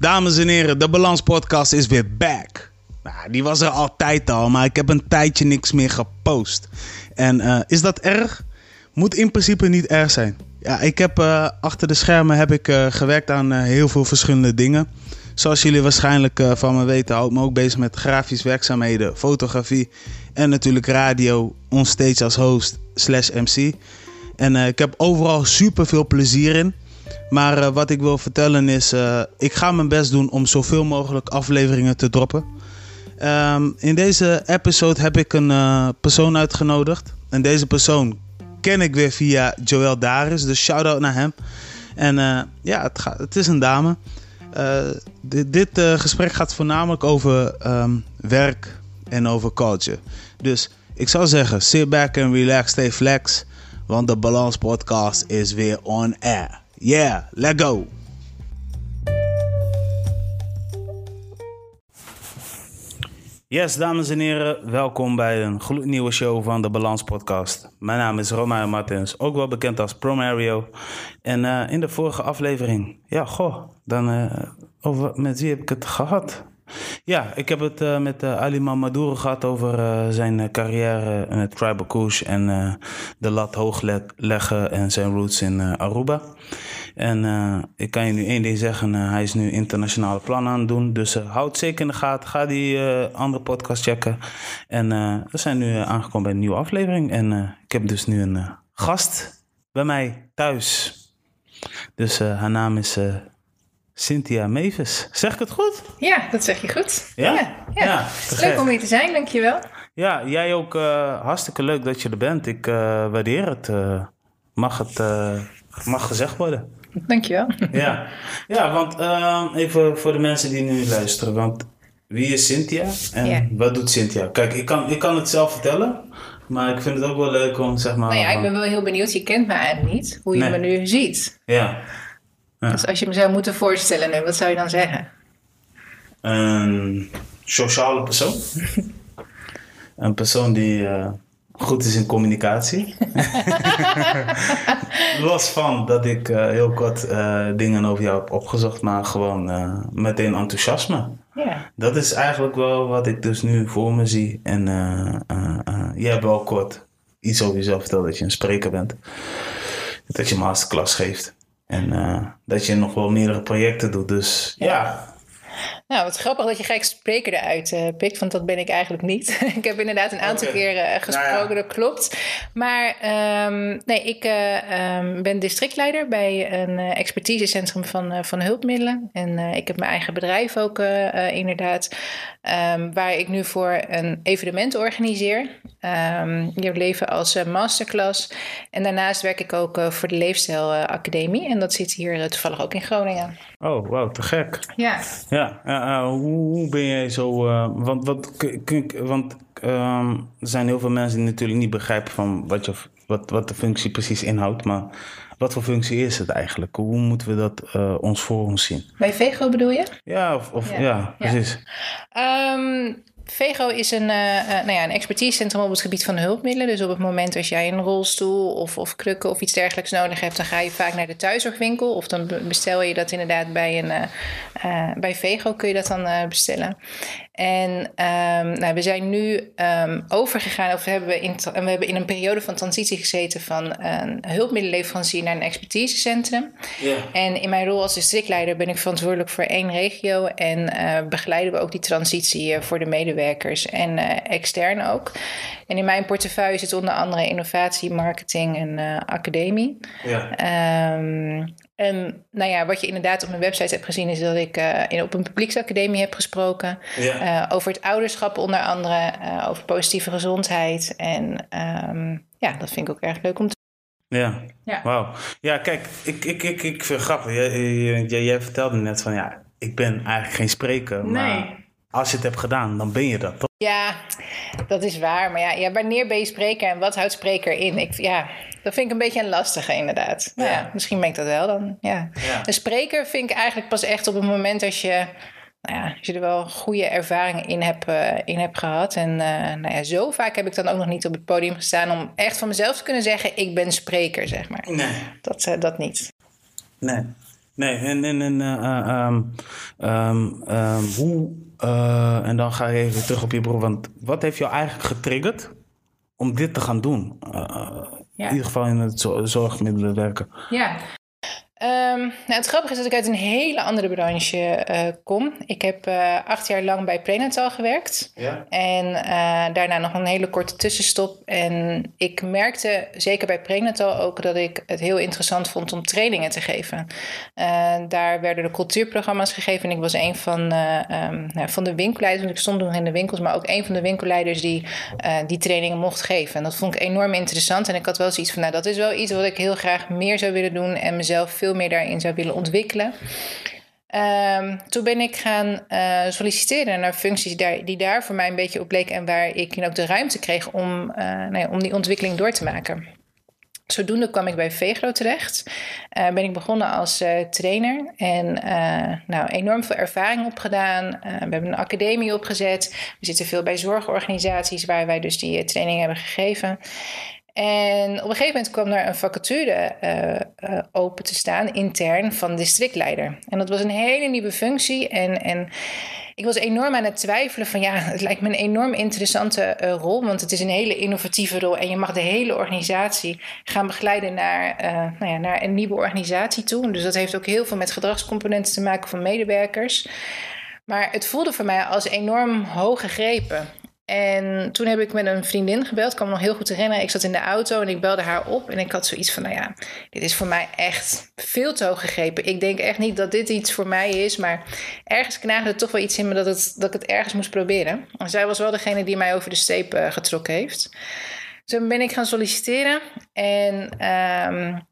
Dames en heren, de Balans Podcast is weer back. Nou, die was er altijd al, maar ik heb een tijdje niks meer gepost. En eh, is dat erg? Moet in principe niet erg zijn. Ja, ik heb eh, achter de schermen heb ik, eh, gewerkt aan heel veel verschillende dingen. Zoals jullie waarschijnlijk van me weten, hou ik me ook bezig met grafisch werkzaamheden, fotografie en natuurlijk radio, onstage als host slash MC. En ik heb overal super veel plezier in. Maar uh, wat ik wil vertellen is, uh, ik ga mijn best doen om zoveel mogelijk afleveringen te droppen. Um, in deze episode heb ik een uh, persoon uitgenodigd. En deze persoon ken ik weer via Joël Daris, dus shout-out naar hem. En ja, het, het is een dame. dit, dit gesprek gaat voornamelijk over um, werk en over culture. Dus ik zou zeggen, sit back and relax, stay flex. Want de Balans Podcast is weer on air. Yeah, let go. Yes, dames en heren, welkom bij een gloednieuwe show van de Balans Podcast. Mijn naam is Romain Martins, ook wel bekend als Promario. En uh, in de vorige aflevering, ja, goh, dan uh, over met wie heb ik het gehad? Ja, ik heb het uh, met uh, Ali Mamadou gehad over uh, zijn carrière in het Tribal Kush en de lat hoog leggen en zijn roots in Aruba. En ik kan je nu één ding zeggen, hij is nu internationale plannen aan het doen. Dus houd zeker in de gaten, ga die andere podcast checken. En we zijn nu aangekomen bij een nieuwe aflevering. En ik heb dus nu een gast bij mij thuis. Dus haar naam is Cynthia Mevis. Zeg ik het goed? Ja, dat zeg je goed. Ja? Ja. ja. leuk om hier te zijn, dankjewel. Ja, jij ook uh, hartstikke leuk dat je er bent. Ik uh, waardeer het. Uh, mag het mag gezegd worden. Dankjewel. Ja, ja want even voor de mensen die nu luisteren. Want wie is Cynthia en ja. wat doet Cynthia? Kijk, ik kan, ik kan het zelf vertellen. Maar ik vind het ook wel leuk om zeg maar... Nou ja, ik ben wel heel benieuwd. Je kent me eigenlijk niet. Hoe je Nee. me nu ziet. Ja. Ja. Dus als je me zou moeten voorstellen nu, wat zou je dan zeggen? Een sociale persoon. een persoon die eh, goed is in communicatie. Los van dat ik eh, heel kort eh, dingen over jou heb opgezocht, maar gewoon meteen enthousiasme. Ja. Dat is eigenlijk wel wat ik dus nu voor me zie. En jij hebt wel kort iets over jezelf verteld, dat je een spreker bent. Dat je masterclass geeft. En eh, dat je nog wel meerdere projecten doet. Dus ja, Nou, wat grappig dat je gelijk spreker eruit eh, pikt, want dat ben ik eigenlijk niet. ik heb inderdaad een aantal keren eh, gesproken, Nou ja. dat klopt. Maar ehm, nee, ik eh, ehm, ben districtleider bij een eh, expertisecentrum van, eh, van hulpmiddelen. En eh, ik heb mijn eigen bedrijf ook inderdaad, ehm, waar ik nu voor een evenement organiseer. Ehm je leven als masterclass. En daarnaast werk ik ook voor de Leefstijl eh, Academie. En dat zit hier toevallig ook in Groningen. oh wow, te gek. Ja. Ja, ja, eh, hoe, ben jij zo... eh, want wat, want ehm, er zijn heel veel mensen die natuurlijk niet begrijpen van wat, je, wat, wat de functie precies inhoudt. Maar wat voor functie is het eigenlijk? Hoe moeten we dat eh, ons voor ons zien? Bij Vego bedoel je? Ja, of, of, Ja, ja, ja. precies. Vego is een, eh, eh, nou ja, een expertisecentrum op het gebied van hulpmiddelen. Dus op het moment als jij een rolstoel of, of krukken of iets dergelijks nodig hebt, dan ga je vaak naar de thuiszorgwinkel. Of dan be- bestel je dat inderdaad bij, een, eh, bij Vego kun je dat dan bestellen. En ehm, nou, we zijn nu ehm, overgegaan, of we hebben, in, tra- we hebben in een periode van transitie gezeten van een hulpmiddelenleverancier naar een expertisecentrum. En in mijn rol als districtleider ben ik verantwoordelijk voor één regio en eh, begeleiden we ook die transitie eh, voor de medewerkers en eh, extern ook. En in mijn portefeuille zit onder andere innovatie, marketing en academie. Ja. Ehm, en nou ja, wat je inderdaad op mijn website hebt gezien, is dat ik eh, in, op een publieksacademie heb gesproken. Ja. eh, over het ouderschap onder andere, eh, over positieve gezondheid. En ehm, ja, dat vind ik ook erg leuk om te Ja, Ja. wauw. Ja, kijk, ik, ik, ik, ik vind het grappig. Jij, jij, jij vertelde net van, ja, ik ben eigenlijk geen spreker. Maar Nee. Als je het hebt gedaan, dan ben je dat, toch? Ja, dat is waar. Maar ja, ja, wanneer ben je spreker en wat houdt spreker in? Ik, ja, dat vind ik een beetje een lastige inderdaad. Ja. ja, misschien ben ik dat wel dan. Ja. Ja. Een spreker vind ik eigenlijk pas echt op het moment als je, nou ja, als je er wel goede ervaringen in hebt, eh, in hebt gehad. En eh, nou ja, zo vaak heb ik dan ook nog niet op het podium gestaan om echt van mezelf te kunnen zeggen: ik ben spreker, zeg maar. Nee. Dat, eh, dat niet. Nee. Nee, en, en, en uh, um, um, hoe, uh, en dan ga je even terug op je broer, want wat heeft jou eigenlijk getriggerd om dit te gaan doen? Uh, ja. In ieder geval in het zorgmiddelen werken. Ja, Um, nou, het grappige is dat ik uit een hele andere branche uh, kom. Ik heb uh, acht jaar lang bij Prenatal gewerkt. Ja. En uh, daarna nog een hele korte tussenstop. En ik merkte, zeker bij Prenatal ook, dat ik het heel interessant vond om trainingen te geven. daar werden de cultuurprogramma's gegeven. En ik was een van, um, nou, van de winkelleiders. Want ik stond nog in de winkels, maar ook een van de winkelleiders die die trainingen mocht geven. En dat vond ik enorm interessant. En ik had wel zoiets van, nou, dat is wel iets wat ik heel graag meer zou willen doen. En mezelf veel meer daarin zou willen ontwikkelen. Um, toen ben ik gaan uh, solliciteren naar functies daar, die daar voor mij een beetje op bleken en waar ik ook de ruimte kreeg om, uh, nou om die ontwikkeling door te maken. Zodoende kwam ik bij Vegro terecht. Uh, ben ik begonnen als trainer en nou, enorm veel ervaring opgedaan. we hebben een academie opgezet. We zitten veel bij zorgorganisaties waar wij dus die training hebben gegeven. En op een gegeven moment kwam er een vacature uh, uh, open te staan, intern, van districtleider. En dat was een hele nieuwe functie. En, en ik was enorm aan het twijfelen van ja, het lijkt me een enorm interessante uh, rol. Want het is een hele innovatieve rol. En je mag de hele organisatie gaan begeleiden naar, nou ja, naar een nieuwe organisatie toe. Dus dat heeft ook heel veel met gedragscomponenten te maken van medewerkers. Maar het voelde voor mij als enorm hoog gegrepen. En toen heb ik met een vriendin gebeld. Ik kan me nog heel goed herinneren. Ik zat in de auto en ik belde haar op. En ik had zoiets van, nou ja, dit is voor mij echt veel te hoog gegrepen. Ik denk echt niet dat dit iets voor mij is. Maar ergens knaagde toch wel iets in me dat, het, dat ik het ergens moest proberen. En zij was wel degene die mij over de steep uh, getrokken heeft. Toen ben ik gaan solliciteren. En... Um,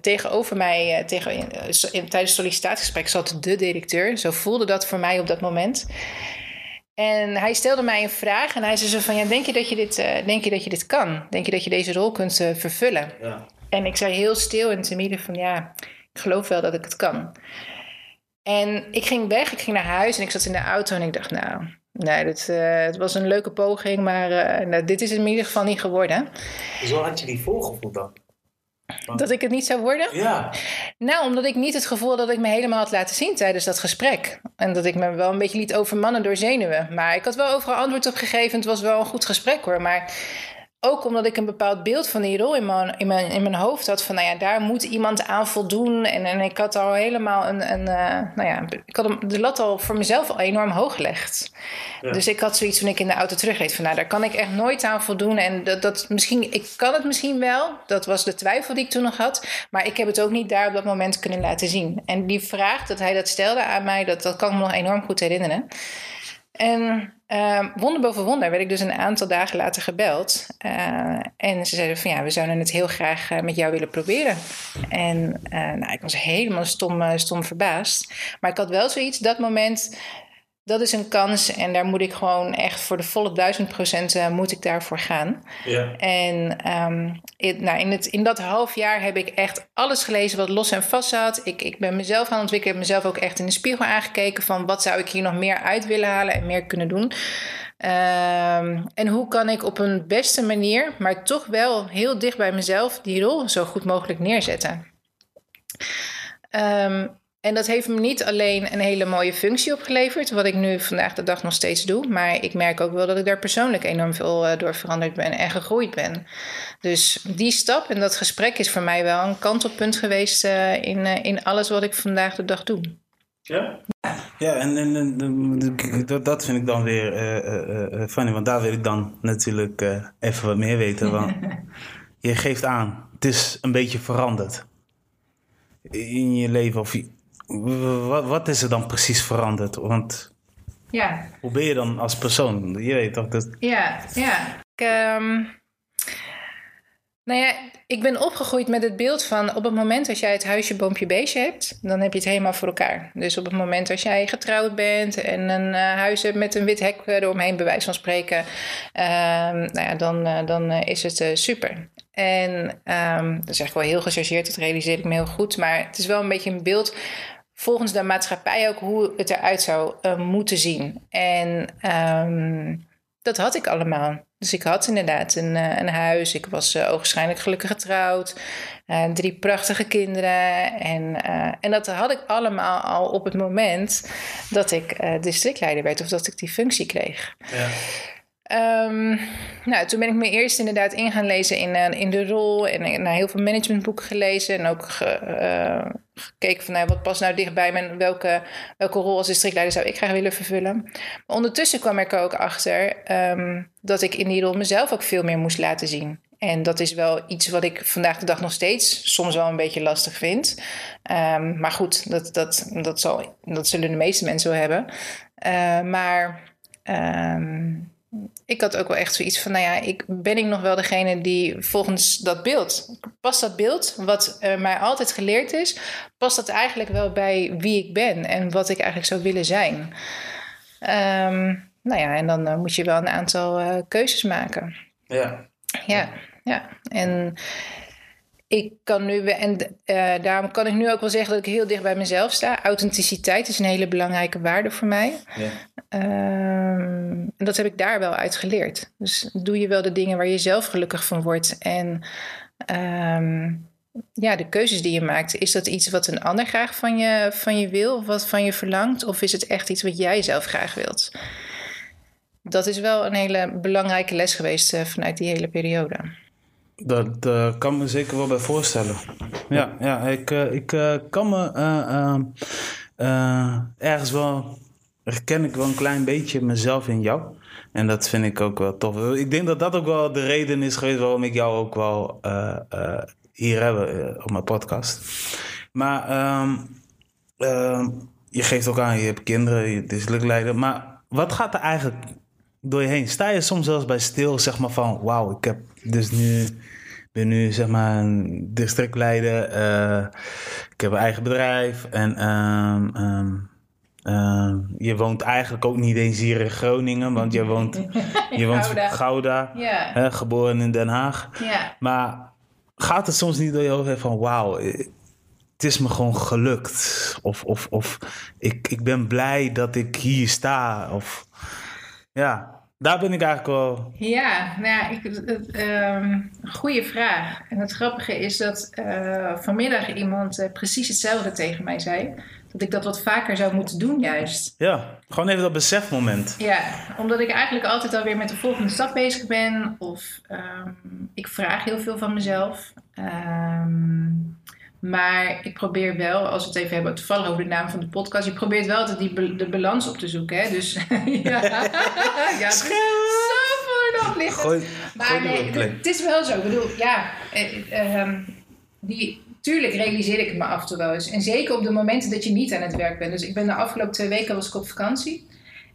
tegenover mij, uh, tegen, in, tijdens het sollicitatiegesprek, zat de directeur. Zo voelde dat voor mij op dat moment. En hij stelde mij een vraag en hij zei zo van... Ja, denk, je dat je dit, uh, denk je dat je dit kan? Denk je dat je deze rol kunt uh, vervullen? Ja. En ik zei heel stil en te midden van... Ja, ik geloof wel dat ik het kan. En ik ging weg, ik ging naar huis en ik zat in de auto en ik dacht... Nou, nee, dit, uh, het was een leuke poging, maar nou, dit is in ieder geval niet geworden. Zo had je die voorgevoel dan? Dat ik het niet zou worden? Ja. Nou, omdat ik niet het gevoel dat ik me helemaal had laten zien tijdens dat gesprek. En dat ik me wel een beetje liet overmannen door zenuwen. Maar ik had wel overal antwoord op gegeven. Het was wel een goed gesprek hoor. Maar ook omdat ik een bepaald beeld van die rol in mijn, in mijn, in mijn hoofd had. Van nou ja, daar moet iemand aan voldoen. En, en ik had al helemaal een. een uh, nou ja, ik had de lat al voor mezelf al enorm hoog gelegd. Dus ik had zoiets toen ik in de auto terugreed. Van nou, daar kan ik echt nooit aan voldoen. En dat, dat misschien, ik kan het misschien wel. Dat was de twijfel die ik toen nog had. Maar ik heb het ook niet daar op dat moment kunnen laten zien. En die vraag dat hij dat stelde aan mij, dat, dat kan ik me nog enorm goed herinneren. En uh, wonder boven wonder werd ik dus een aantal dagen later gebeld. Uh, en ze zeiden van ja, we zouden het heel graag uh, met jou willen proberen. En uh, nou, ik was helemaal stom, stom verbaasd. Maar ik had wel zoiets, dat moment, dat is een kans. En daar moet ik gewoon echt voor de volle duizend procent moet ik daarvoor gaan. Ja. En um, in, nou, in, het, in dat half jaar heb ik echt alles gelezen wat los en vast zat. Ik, ik ben mezelf aan het ontwikkelen. Ik heb mezelf ook echt in de spiegel aangekeken van wat zou ik hier nog meer uit willen halen en meer kunnen doen. Um, en hoe kan ik op een beste manier, maar toch wel heel dicht bij mezelf, die rol zo goed mogelijk neerzetten. Um, en dat heeft me niet alleen een hele mooie functie opgeleverd, wat ik nu vandaag de dag nog steeds doe, maar ik merk ook wel dat ik daar persoonlijk enorm veel uh, door veranderd ben en gegroeid ben. Dus die stap en dat gesprek is voor mij wel een kantelpunt geweest uh, in, uh, in alles wat ik vandaag de dag doe. Ja? Ja, en, en, en dat vind ik dan weer funny, want daar wil ik dan natuurlijk even wat meer weten. Want je geeft aan, het is een beetje veranderd in je leven. Of wat, wat is er dan precies veranderd? Want ja. hoe ben je dan als persoon? Je weet toch dat... Ja, ja. Ik, um, nou ja, ik ben opgegroeid met het beeld van op het moment dat jij het huisje, boompje, beestje hebt, dan heb je het helemaal voor elkaar. Dus op het moment dat jij getrouwd bent en een uh, huis hebt met een wit hek eromheen, bij wijze van spreken, uh, nou ja, dan, uh, dan is het eh, super. En um, dat is eigenlijk wel heel gechargeerd, dat realiseer ik me heel goed. Maar het is wel een beetje een beeld volgens de maatschappij ook hoe het eruit zou uh, moeten zien. En um, dat had ik allemaal. Dus ik had inderdaad een, eh, een huis. Ik was uh, ogenschijnlijk gelukkig getrouwd. Drie prachtige kinderen. En, en dat had ik allemaal al op het moment dat ik districtleider werd. Of dat ik die functie kreeg. Ja. Um, nou, toen ben ik me eerst inderdaad in gaan lezen in, uh, in de rol en naar heel veel managementboeken gelezen en ook ge, uh, gekeken van nou, wat past nou dichtbij me en welke, welke rol als districtleider zou ik graag willen vervullen. Maar ondertussen kwam ik ook achter um, dat ik in die rol mezelf ook veel meer moest laten zien. En dat is wel iets wat ik vandaag de dag nog steeds soms wel een beetje lastig vind. Um, maar goed, dat, dat, dat, zal, dat zullen de meeste mensen wel hebben. Maar ik had ook wel echt zoiets van, nou ja, ik ben ik nog wel degene die volgens dat beeld, past dat beeld, wat uh, mij altijd geleerd is, past dat eigenlijk wel bij wie ik ben en wat ik eigenlijk zou willen zijn. Um, nou ja, en dan uh, moet je wel een aantal uh, keuzes maken. Ja. Ja, ja. En ik kan nu, en uh, daarom kan ik nu ook wel zeggen dat ik heel dicht bij mezelf sta. Authenticiteit is een hele belangrijke waarde voor mij. Ja. Um, en dat heb ik daar wel uit geleerd. Dus doe je wel de dingen waar je zelf gelukkig van wordt. En um, ja, de keuzes die je maakt, is dat iets wat een ander graag van je, van je wil of wat van je verlangt? Of is het echt iets wat jij zelf graag wilt? Dat is wel een hele belangrijke les geweest uh, vanuit die hele periode. Dat uh, kan me zeker wel bij voorstellen. Ja, ja ik, uh, ik uh, kan me ergens wel. herken ik wel een klein beetje mezelf in jou. En dat vind ik ook wel tof. Ik denk dat dat ook wel de reden is geweest waarom ik jou ook wel hier heb op mijn podcast. Maar um, je geeft ook aan, je hebt kinderen, je is. Maar wat gaat er eigenlijk door je heen? Sta je soms zelfs bij stil, zeg maar van, wauw, ik heb dus nu, ben nu zeg maar een districtleider, uh, ik heb een eigen bedrijf en um, um, uh, je woont eigenlijk ook niet eens hier in Groningen, want je woont, je woont Gouda, Gouda yeah. hè, geboren in Den Haag. Yeah. Maar gaat het soms niet door je hoofd van, wauw, het is me gewoon gelukt. Of, of, of ik, ik ben blij dat ik hier sta. Of ja, daar ben ik eigenlijk wel. Ja, nou ja, ik, um, goede vraag. En het grappige is dat uh, vanmiddag iemand uh, precies hetzelfde tegen mij zei. Dat ik dat wat vaker zou moeten doen, juist. Ja, gewoon even dat besefmoment. Ja, omdat ik eigenlijk altijd alweer met de volgende stap bezig ben. Of um, ik vraag heel veel van mezelf. Um, maar ik probeer wel, als we het even hebben, toevallig over de naam van de podcast, je probeert wel altijd die de balans op te zoeken. Hè? Dus ja, ja zo voor ligt Gooi, maar nee, het is wel zo. Ik bedoel, ja, eh, uh, die, tuurlijk realiseer ik het me af en toe wel eens. En zeker op de momenten dat je niet aan het werk bent. Dus ik ben de afgelopen twee weken was ik op vakantie.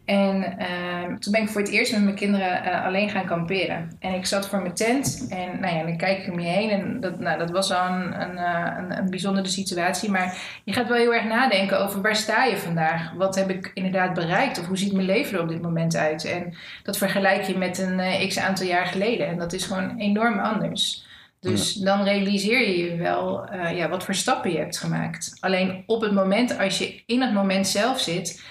En uh, toen ben ik voor het eerst met mijn kinderen uh, alleen gaan kamperen. En ik zat voor mijn tent en nou ja, dan kijk ik om je heen. En dat, nou, dat was al een, een, een, een, bijzondere situatie. Maar je gaat wel heel erg nadenken over waar sta je vandaag? Wat heb ik inderdaad bereikt? Of hoe ziet mijn leven er op dit moment uit? En dat vergelijk je met een eh, x aantal jaar geleden. En dat is gewoon enorm anders. Dus ja. dan realiseer je je wel ja, wat voor stappen je hebt gemaakt. Alleen op het moment, als je in het moment zelf zit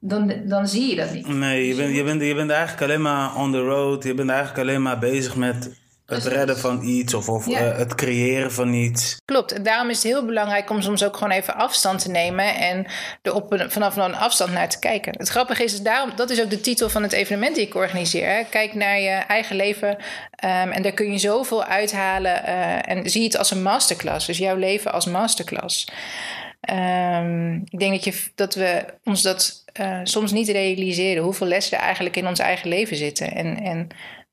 dan, dan zie je dat niet. Nee, je bent, je, bent, je bent eigenlijk alleen maar on the road. Je bent eigenlijk alleen maar bezig met het redden van iets of, of ja. uh, het creëren van iets. Klopt, en daarom is het heel belangrijk om soms ook gewoon even afstand te nemen en er op een, vanaf een afstand naar te kijken. Het grappige is, daarom, dat is ook de titel van het evenement die ik organiseer. Hè. Kijk naar je eigen leven um, en daar kun je zoveel uithalen uh, en zie het als een masterclass. Dus jouw leven als masterclass. Um, ik denk dat, je, dat we ons dat uh, soms niet realiseren hoeveel lessen er eigenlijk in ons eigen leven zitten. En, en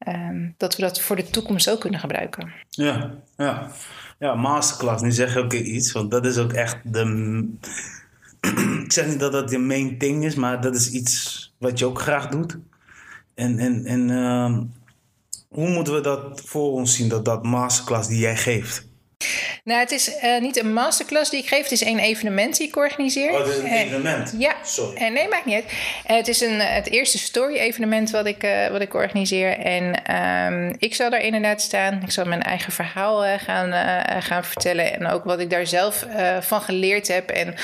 um, dat we dat voor de toekomst ook kunnen gebruiken. Ja, ja. ja masterclass. Nu zeg je ook iets, want dat is ook echt de. ik zeg niet dat dat je main thing is, maar dat is iets wat je ook graag doet. En, en, en uh, hoe moeten we dat voor ons zien, dat, dat masterclass die jij geeft? Nou, het is uh, niet een masterclass die ik geef. Het is een evenement die ik organiseer. Oh, het is een evenement? ja. Sorry. En nee, maakt niet uit. het is een, het eerste story-evenement wat, ik wat ik organiseer. En um, ik zal daar inderdaad staan. Ik zal mijn eigen verhaal gaan, gaan vertellen. En ook wat ik daar zelf van geleerd heb. En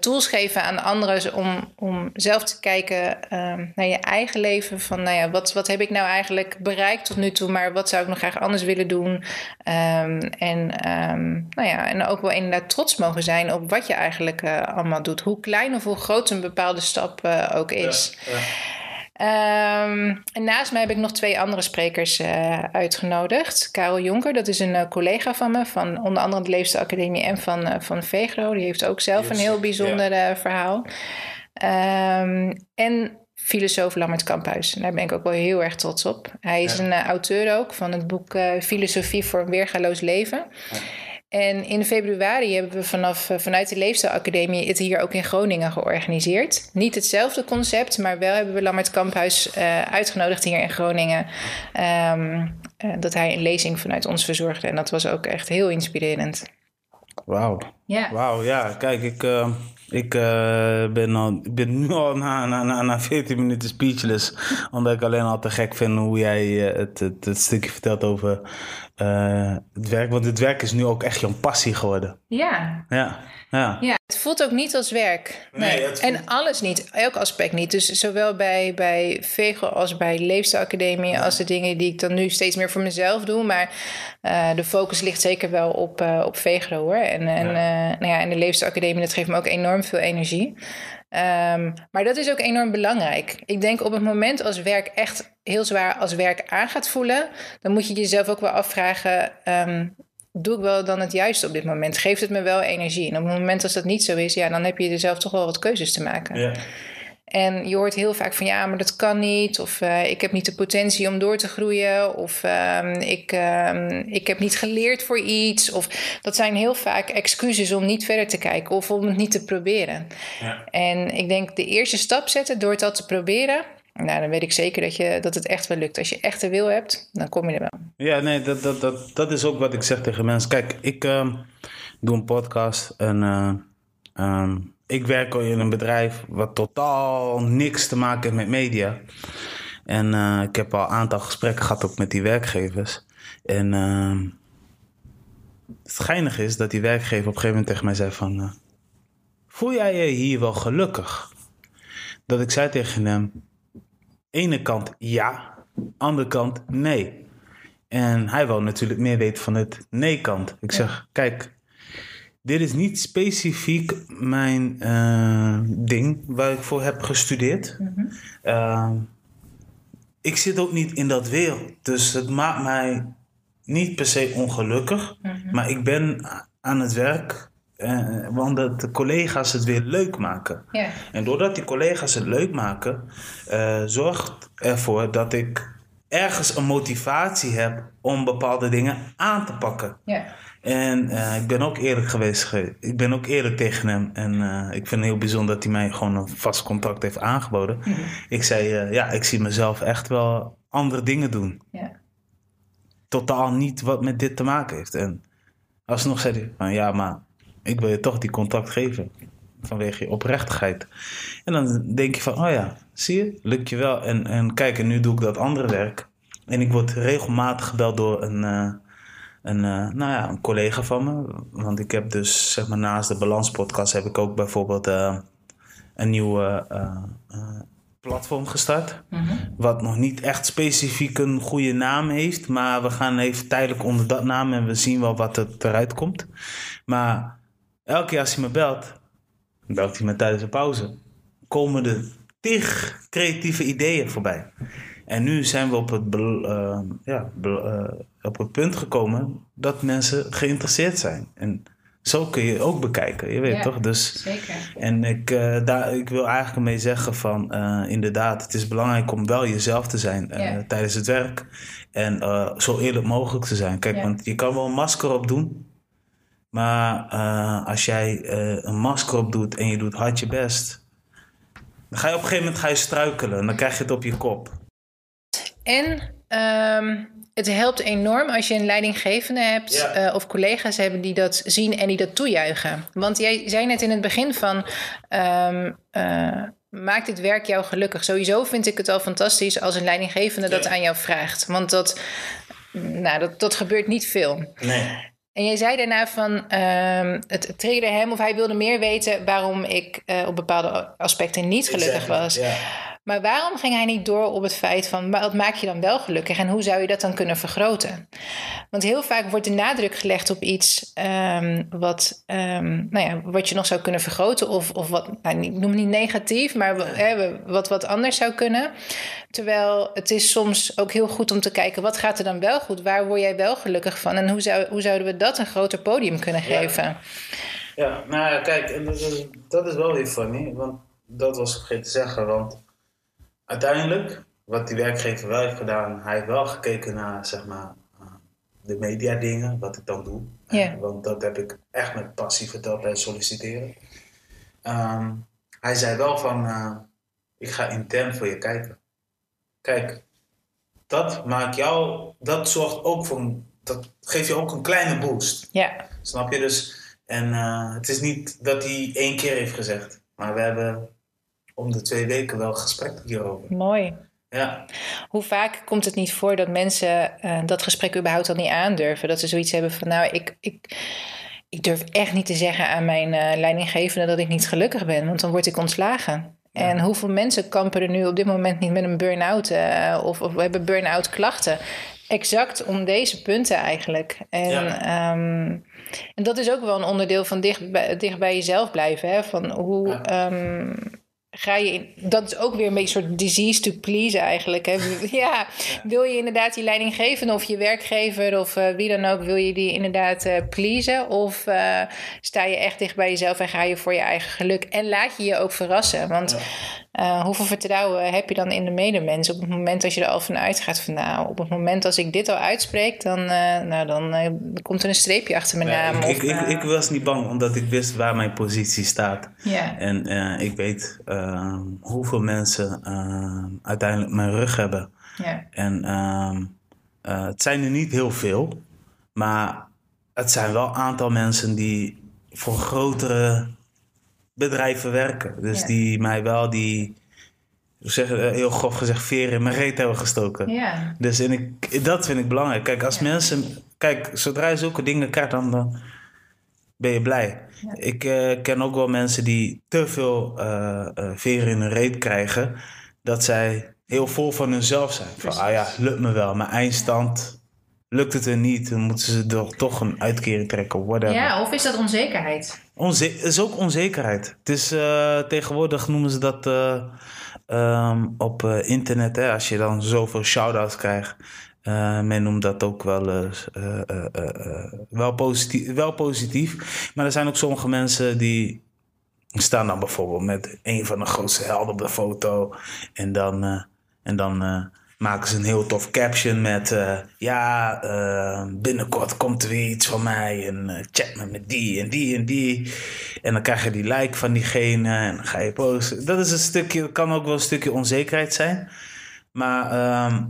tools geven aan anderen om, om zelf te kijken ehm, naar je eigen leven. Van, nou ja, wat, wat heb ik nou eigenlijk bereikt tot nu toe? Maar wat zou ik nog graag anders willen doen? Um, en Um, nou ja, en ook wel inderdaad trots mogen zijn op wat je eigenlijk uh, allemaal doet. Hoe klein of hoe groot een bepaalde stap uh, ook is. Ja, ja. Um, en naast mij heb ik nog twee andere sprekers uh, uitgenodigd. Karel Jonker, dat is een collega van me, van onder andere de Leefstijlacademie en van, van Vegro. Die heeft ook zelf yes, een heel bijzonder ja. verhaal. Um, en filosoof Lammert Kamphuis. daar ben ik ook wel heel erg trots op. Hij is een uh, auteur ook van het boek uh, Filosofie voor een weergaloos leven. Ja. En in februari hebben we vanaf, uh, vanuit de Leefstijlacademie het hier ook in Groningen georganiseerd. Niet hetzelfde concept, maar wel hebben we Lammert Kamphuis uitgenodigd hier in Groningen. Um, dat hij een lezing vanuit ons verzorgde. En dat was ook echt heel inspirerend. Wauw. Ja. Wauw, ja. Kijk, ik ik uh, ben, al, ben nu al na, na, na, na 14 minuten speechless. Omdat ik alleen al te gek vind hoe jij uh, het, het, het, stukje vertelt over uh, het werk. Want het werk is nu ook echt jouw passie geworden. Ja. Ja. Ja. ja, het voelt ook niet als werk. Nee, nee. En alles niet, elk aspect niet. Dus zowel bij, bij Vego als bij Leefstijlacademie... Ja. als de dingen die ik dan nu steeds meer voor mezelf doe. Maar uh, de focus ligt zeker wel op, uh, op Vego hoor. En, en, ja. Nou ja, en de Leefstijlacademie, dat geeft me ook enorm veel energie. Um, maar dat is ook enorm belangrijk. Ik denk op het moment als werk echt heel zwaar als werk aan gaat voelen... dan moet je jezelf ook wel afvragen... Um, doe ik wel dan het juiste op dit moment? Geeft het me wel energie? En op het moment als dat niet zo is, ja, dan heb je er zelf toch wel wat keuzes te maken. En je hoort heel vaak van ja, maar dat kan niet. Of uh, ik heb niet de potentie om door te groeien. Of uh, ik, uh, ik heb niet geleerd voor iets. Of dat zijn heel vaak excuses om niet verder te kijken of om het niet te proberen. Ja. En ik denk de eerste stap zetten door het al te proberen. Nou, dan weet ik zeker dat, je, dat het echt wel lukt. Als je echt de wil hebt, dan kom je er wel. Ja, nee, dat, dat, dat, dat is ook wat ik zeg tegen mensen. Kijk, ik uh, doe een podcast en um, ik werk al in een bedrijf wat totaal niks te maken heeft met media. En uh, ik heb al een aantal gesprekken gehad ook met die werkgevers. En ehm, het geinige is dat die werkgever op een gegeven moment tegen mij zei van... voel jij je hier wel gelukkig? Dat ik zei tegen hem ene kant ja, andere kant nee. En hij wil natuurlijk meer weten van het nee-kant. Ik zeg, kijk, dit is niet specifiek mijn uh, ding waar ik voor heb gestudeerd. Mm-hmm. uh, ik zit ook niet in dat wereld. Dus het maakt mij niet per se ongelukkig. Mm-hmm. Maar ik ben aan het werk uh, want de collega's het weer leuk maken. En doordat die collega's het leuk maken, uh, zorgt ervoor dat ik ergens een motivatie heb om bepaalde dingen aan te pakken. Ja. En uh, ik ben ook eerlijk geweest. Ik ben ook eerlijk tegen hem. En ik vind het heel bijzonder dat hij mij gewoon een vast contact heeft aangeboden. Mm -hmm. Ik zei, ja, ik zie mezelf echt wel andere dingen doen. Totaal niet wat met dit te maken heeft. En alsnog zei hij van, ja, maar ik wil je toch die contact geven. Vanwege je oprechtheid. En dan denk je van, oh ja, zie je, lukt je wel. En, en kijk, en nu doe ik dat andere werk. En ik word regelmatig gebeld door een, een, uh, nou ja, een collega van me. Want ik heb dus, zeg maar, naast de Balanspodcast heb ik ook bijvoorbeeld uh, een nieuwe platform gestart. Mm -hmm. Wat nog niet echt specifiek een goede naam heeft. Maar we gaan even tijdelijk onder dat naam en we zien wel wat er eruit komt. Maar elke keer als hij me belt, belt hij me tijdens de pauze, komen er tig creatieve ideeën voorbij. En nu zijn we op het, uh, ja, uh, op het punt gekomen dat mensen geïnteresseerd zijn. En zo kun je ook bekijken, je weet ja, toch? Dus, zeker. En ik, uh, daar, ik wil eigenlijk mee zeggen van inderdaad, het is belangrijk om wel jezelf te zijn ja. tijdens het werk. En zo eerlijk mogelijk te zijn. Kijk, want je kan wel een masker op doen. Maar als jij een masker op doet en je doet hard je best, dan ga je op een gegeven moment ga je struikelen en dan krijg je het op je kop. En ehm, het helpt enorm als je een leidinggevende hebt Ja. eh, of collega's hebben die dat zien en die dat toejuichen. Want jij zei net in het begin van. eh, Maakt dit werk jou gelukkig? Sowieso vind ik het al fantastisch als een leidinggevende dat Ja. aan jou vraagt. Want dat, nou, dat, dat gebeurt niet veel. Nee. En jij zei daarna van ehm, het triggerde hem of hij wilde meer weten waarom ik eh, op bepaalde aspecten niet gelukkig was. Ja. Maar waarom ging hij niet door op het feit van wat maak je dan wel gelukkig en hoe zou je dat dan kunnen vergroten? Want heel vaak wordt de nadruk gelegd op iets ehm, wat, ehm, nou ja, wat je nog zou kunnen vergroten of, of wat, nou, ik noem het niet negatief, maar hè, wat, wat anders zou kunnen. Terwijl het is soms ook heel goed om te kijken wat gaat er dan wel goed, waar word jij wel gelukkig van en hoe, zou, hoe zouden we dat een groter podium kunnen geven? Ja, nou ja, kijk, en dat is, dat is wel weer funny, want dat was ik vergeten te zeggen, want uiteindelijk, wat die werkgever wel heeft gedaan, hij heeft wel gekeken naar, zeg maar, eh, de media dingen, wat ik dan doe. Eh, want dat heb ik echt met passie verteld bij solliciteren. Ehm, hij zei wel van, eh, ik ga intern voor je kijken. Kijk, dat maakt jou, dat zorgt ook voor, dat geeft je ook een kleine boost. Ja, Snap je? Dus, en het is niet dat hij één keer heeft gezegd. Maar we hebben om de twee weken wel gesprekken hierover. mooi. Ja, Hoe vaak komt het niet voor dat mensen eh, dat gesprek überhaupt al niet aandurven? Dat ze zoiets hebben van, nou, ik, ik, ik durf echt niet te zeggen aan mijn eh, leidinggevende dat ik niet gelukkig ben, want dan word ik ontslagen. En hoeveel mensen kampen er nu op dit moment niet met een burn-out eh, of, of hebben burn-out klachten? Exact om deze punten eigenlijk. En, Ja. ehm, en dat is ook wel een onderdeel van dicht bij, dicht bij jezelf blijven. Hè? Van hoe Ja. ehm, ga je in, dat is ook weer een beetje een soort disease to please eigenlijk. Hè? Ja, wil je inderdaad die leidinggevende of je werkgever of eh, wie dan ook, wil je die inderdaad eh pleasen? Of eh, sta je echt dicht bij jezelf en ga je voor je eigen geluk? En laat je je ook verrassen. Want eh, hoeveel vertrouwen heb je dan in de medemens op het moment dat je er al van uitgaat van nou, op het moment als ik dit al uitspreek, dan, eh, nou, dan eh, komt er een streepje achter mijn naam. ik, of, ik, ik, ik was niet bang, omdat ik wist waar mijn positie staat. ja. En ik weet hoeveel mensen uiteindelijk mijn rug hebben. Ja. En ehm, eh, het zijn er niet heel veel, maar het zijn wel een aantal mensen die voor grotere bedrijven werken. Dus Ja. die mij wel die, zeg, heel grof gezegd, veren in mijn reet hebben gestoken. ja. Dus en ik, dat vind ik belangrijk. Kijk, als mensen, kijk, zodra je zulke dingen krijgt, dan, dan ben je blij. Ik eh, ken ook wel mensen die te veel eh eh, veren in hun reet krijgen, dat zij heel vol van hunzelf zijn. Van, ah ja, lukt me wel, maar eindstand lukt het er niet, dan moeten ze toch, toch een uitkering trekken, whatever. ja, of is dat onzekerheid? Onze het is ook onzekerheid. Het is eh, tegenwoordig noemen ze dat eh, ehm, op eh, internet, hè, als je dan zoveel shout-outs krijgt. Men noemt dat ook wel, wel, positief, wel positief. Maar er zijn ook sommige mensen die staan dan bijvoorbeeld met een van de grootste helden op de foto. En dan, en dan maken ze een heel tof caption met... eh, ja, eh, binnenkort komt er weer iets van mij. En eh, chat me met die en die en die. En dan krijg je die like van diegene en dan ga je posten. Dat is een stukje, kan ook wel een stukje onzekerheid zijn. Maar... ehm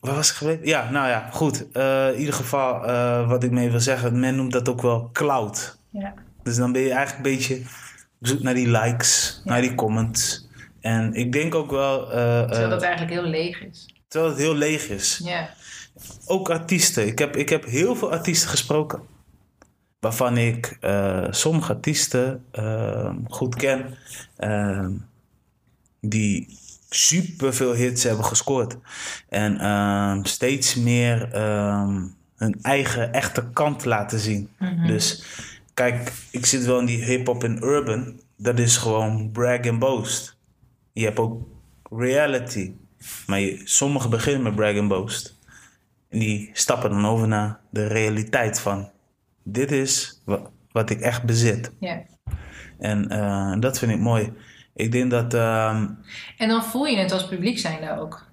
Waar was ik gebleven? Ja, nou ja, goed. In ieder geval, wat ik mee wil zeggen, men noemt dat ook wel cloud. Ja. Dus dan ben je eigenlijk een beetje op zoek naar die likes, naar die comments. En ik denk ook wel, eh, eh, Terwijl dat eigenlijk heel leeg is. terwijl het heel leeg is. Ja. Ook artiesten. Ik heb, ik heb heel veel artiesten gesproken. Waarvan ik eh, sommige artiesten eh, goed ken. eh, die super veel hits hebben gescoord. En ehm, steeds meer ehm, hun eigen echte kant laten zien. Dus kijk, ik zit wel in die hip-hop en urban. Dat is gewoon brag and boast. Je hebt ook reality. Maar je, sommigen beginnen met brag and boast. En die stappen dan over naar de realiteit van... Dit is wa- wat ik echt bezit. ja. En eh, dat vind ik mooi. Ik denk dat... ehm, En dan voel je het als publiek zijnde ook.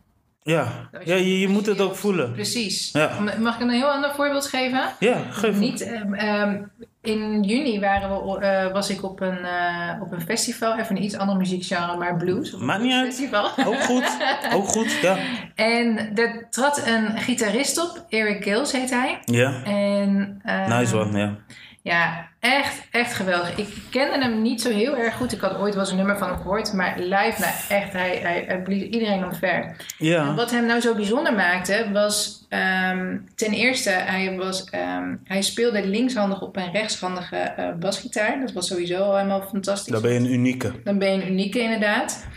Ja, ja je, je moet het ook voelen. Precies. Ja. Mag ik een heel ander voorbeeld geven? Ja, geef Niet, ehm, ehm, in juni waren we, eh, was ik op een, eh, op een festival, even een iets ander muziekgenre, maar blues. Maakt niet uit. festival. Ook goed, ook goed, ja. En er trad een gitarist op, Eric Gills heet hij. Ja, En, ehm, nice one, ja. Ja, echt, echt geweldig. Ik kende hem niet zo heel erg goed. Ik had ooit wel eens een nummer van hem gehoord. Maar live, nou echt, hij, hij, hij blies iedereen omver. En Ja, wat hem nou zo bijzonder maakte, was ehm, ten eerste, hij, was, ehm, hij speelde linkshandig op een rechtshandige eh, basgitaar. Dat was sowieso al helemaal fantastisch. dan ben je een unieke. Dan ben je een unieke inderdaad.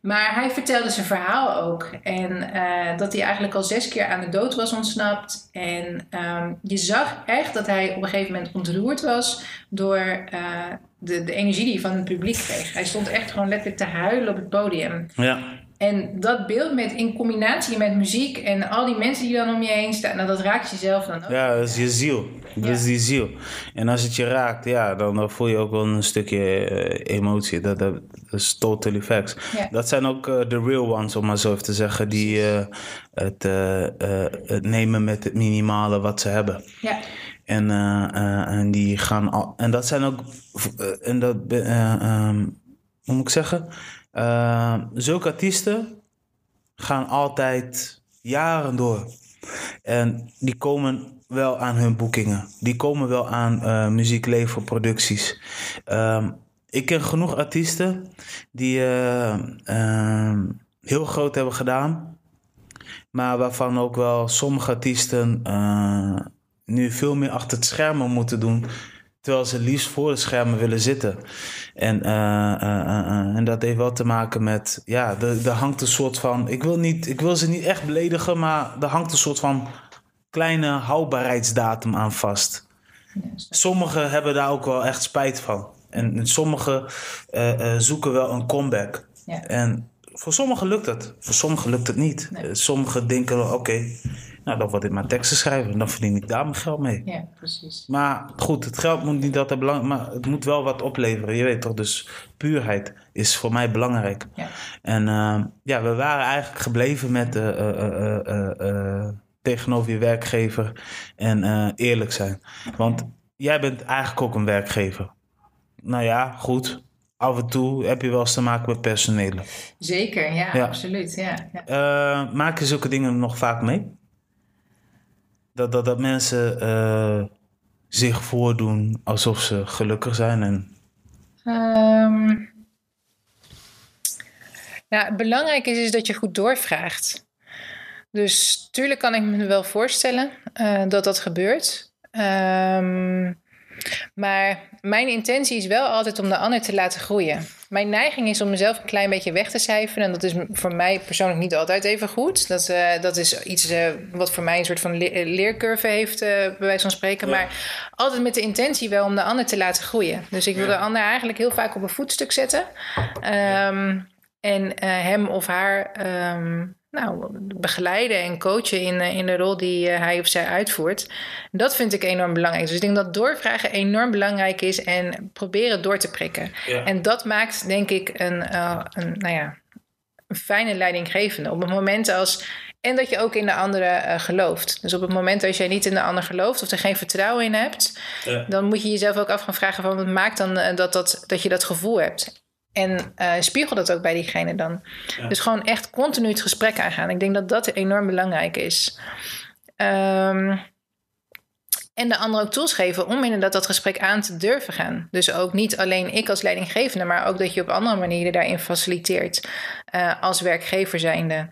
Maar hij vertelde zijn verhaal ook. En eh, dat hij eigenlijk al zes keer aan de dood was ontsnapt. En ehm, je zag echt dat hij op een gegeven moment ontroerd was door eh, de, de energie die hij van het publiek kreeg. Hij stond echt gewoon letterlijk te huilen op het podium. Ja, En dat beeld met, in combinatie met muziek en al die mensen die dan om je heen staan, nou, dat raakt jezelf dan ook. ja dat is je ziel. Dat Ja. is die ziel. En als het je raakt, ja, dan, dan voel je ook wel een stukje eh, emotie. Dat, dat, dat is totally facts. Ja. Dat zijn ook eh, de real ones, om maar zo even te zeggen, die eh, het, het nemen met het minimale wat ze hebben. Ja, En, en die gaan al, en dat zijn ook, en dat, ehm, hoe moet ik zeggen? Eh, zulke artiesten gaan altijd jaren door. En die komen wel aan hun boekingen. Die komen wel aan eh muziekleverproducties. Ehm, ik ken genoeg artiesten die eh, ehm, heel groot hebben gedaan. Maar waarvan ook wel sommige artiesten eh, nu veel meer achter het schermen moeten doen. Terwijl ze liefst voor de schermen willen zitten. En, eh, eh, eh, en dat heeft wel te maken met. Ja, er, hangt een soort van. Ik wil, niet, ik wil ze niet echt beledigen, maar er hangt een soort van kleine houdbaarheidsdatum aan vast. Sommigen hebben daar ook wel echt spijt van. En, en sommigen zoeken wel een comeback. Ja. En voor sommigen lukt het, voor sommigen lukt het niet. Nee. Sommigen denken: oké, nou dan word ik maar teksten schrijven. Dan verdien ik daar mijn geld mee. ja, precies. Maar goed, het geld moet niet altijd belangrijk, maar het moet wel wat opleveren. Je weet toch, dus puurheid is voor mij belangrijk. Ja. En eh, ja, we waren eigenlijk gebleven met eh, eh, eh, tegenover je werkgever en eerlijk zijn. Want jij bent eigenlijk ook een werkgever. Nou ja, goed. Af en toe heb je wel eens te maken met personelen. Zeker, ja, Ja. absoluut. Ja, ja. Maak je zulke dingen nog vaak mee? Dat, dat, dat mensen eh, zich voordoen alsof ze gelukkig zijn. En, het belangrijke is, is dat je goed doorvraagt. Dus tuurlijk kan ik me wel voorstellen eh, dat dat gebeurt. Ehm, maar mijn intentie is wel altijd om de ander te laten groeien. Mijn neiging is om mezelf een klein beetje weg te cijferen. En dat is voor mij persoonlijk niet altijd even goed. Dat, eh, dat is iets eh, wat voor mij een soort van le- eh, leercurve heeft, bij wijze van spreken. Ja. Maar altijd met de intentie wel om de ander te laten groeien. Dus ik wil Ja. de ander eigenlijk heel vaak op een voetstuk zetten. Ehm, En hem of haar ehm, nou, begeleiden en coachen in, eh, in de rol die eh, hij of zij uitvoert. Dat vind ik enorm belangrijk. Dus ik denk dat doorvragen enorm belangrijk is en proberen door te prikken. Ja. En dat maakt, denk ik, een, eh, een, nou ja, een fijne leidinggevende. Op het moment als. En dat je ook in de andere gelooft. Dus op het moment als jij niet in de ander gelooft of er geen vertrouwen in hebt, Ja. dan moet je jezelf ook af gaan vragen: van wat maakt dan dat, dat, dat je dat gevoel hebt? En eh, spiegel dat ook bij diegene dan. Ja. Dus gewoon echt continu het gesprek aangaan. Ik denk dat dat enorm belangrijk is. Ehm, en de ander ook tools geven om inderdaad dat gesprek aan te durven gaan. Dus ook niet alleen ik als leidinggevende, maar ook dat je op andere manieren daarin faciliteert eh, als werkgever zijnde.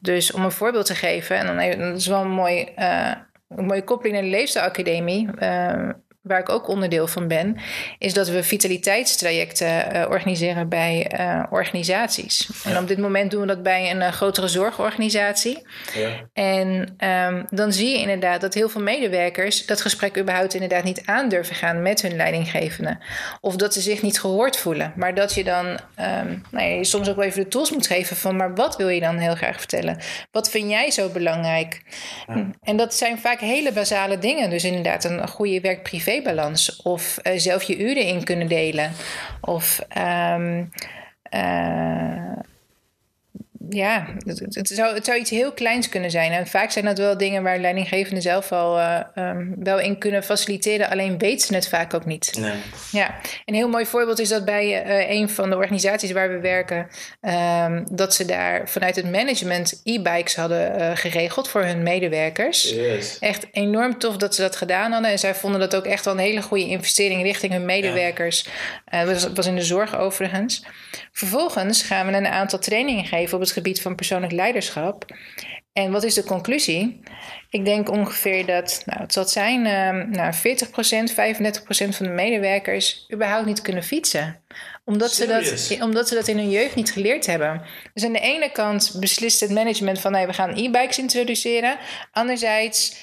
Dus om een voorbeeld te geven, en dan even, dat is wel een, mooi, eh, een mooie koppeling naar de Leefstijlacademie, eh, waar ik ook onderdeel van ben, is dat we vitaliteitstrajecten eh, organiseren bij eh, organisaties. En op dit moment doen we dat bij een eh, grotere zorgorganisatie. Ja. En ehm, dan zie je inderdaad dat heel veel medewerkers dat gesprek überhaupt inderdaad niet aandurven gaan met hun leidinggevende. Of dat ze zich niet gehoord voelen. Maar dat je dan ehm, nou ja, je soms ook wel even de tools moet geven van, maar wat wil je dan heel graag vertellen? Wat vind jij zo belangrijk? En dat zijn vaak hele basale dingen. Dus inderdaad een goede werk-privé-balans. Of eh, zelf je uren in kunnen delen. Of... ehm, eh, ja, het, het zou, het zou iets heel kleins kunnen zijn. En vaak zijn dat wel dingen waar leidinggevenden zelf al eh, ehm, wel in kunnen faciliteren. Alleen weten ze het vaak ook niet. Nee. Ja, een heel mooi voorbeeld is dat bij eh, een van de organisaties waar we werken, ehm, dat ze daar vanuit het management e-bikes hadden eh, geregeld voor hun medewerkers. Yes. Echt enorm tof dat ze dat gedaan hadden. En zij vonden dat ook echt wel een hele goede investering richting hun medewerkers. Dat was, was in de zorg overigens. Vervolgens gaan we een aantal trainingen geven op het gebied van persoonlijk leiderschap. En wat is de conclusie? Ik denk ongeveer dat, nou, het zal zijn, ehm, nou, 40%, 35% van de medewerkers überhaupt niet kunnen fietsen. Omdat ze, dat, omdat ze dat in hun jeugd niet geleerd hebben. Dus aan de ene kant beslist het management van nee, we gaan e-bikes introduceren. Anderzijds,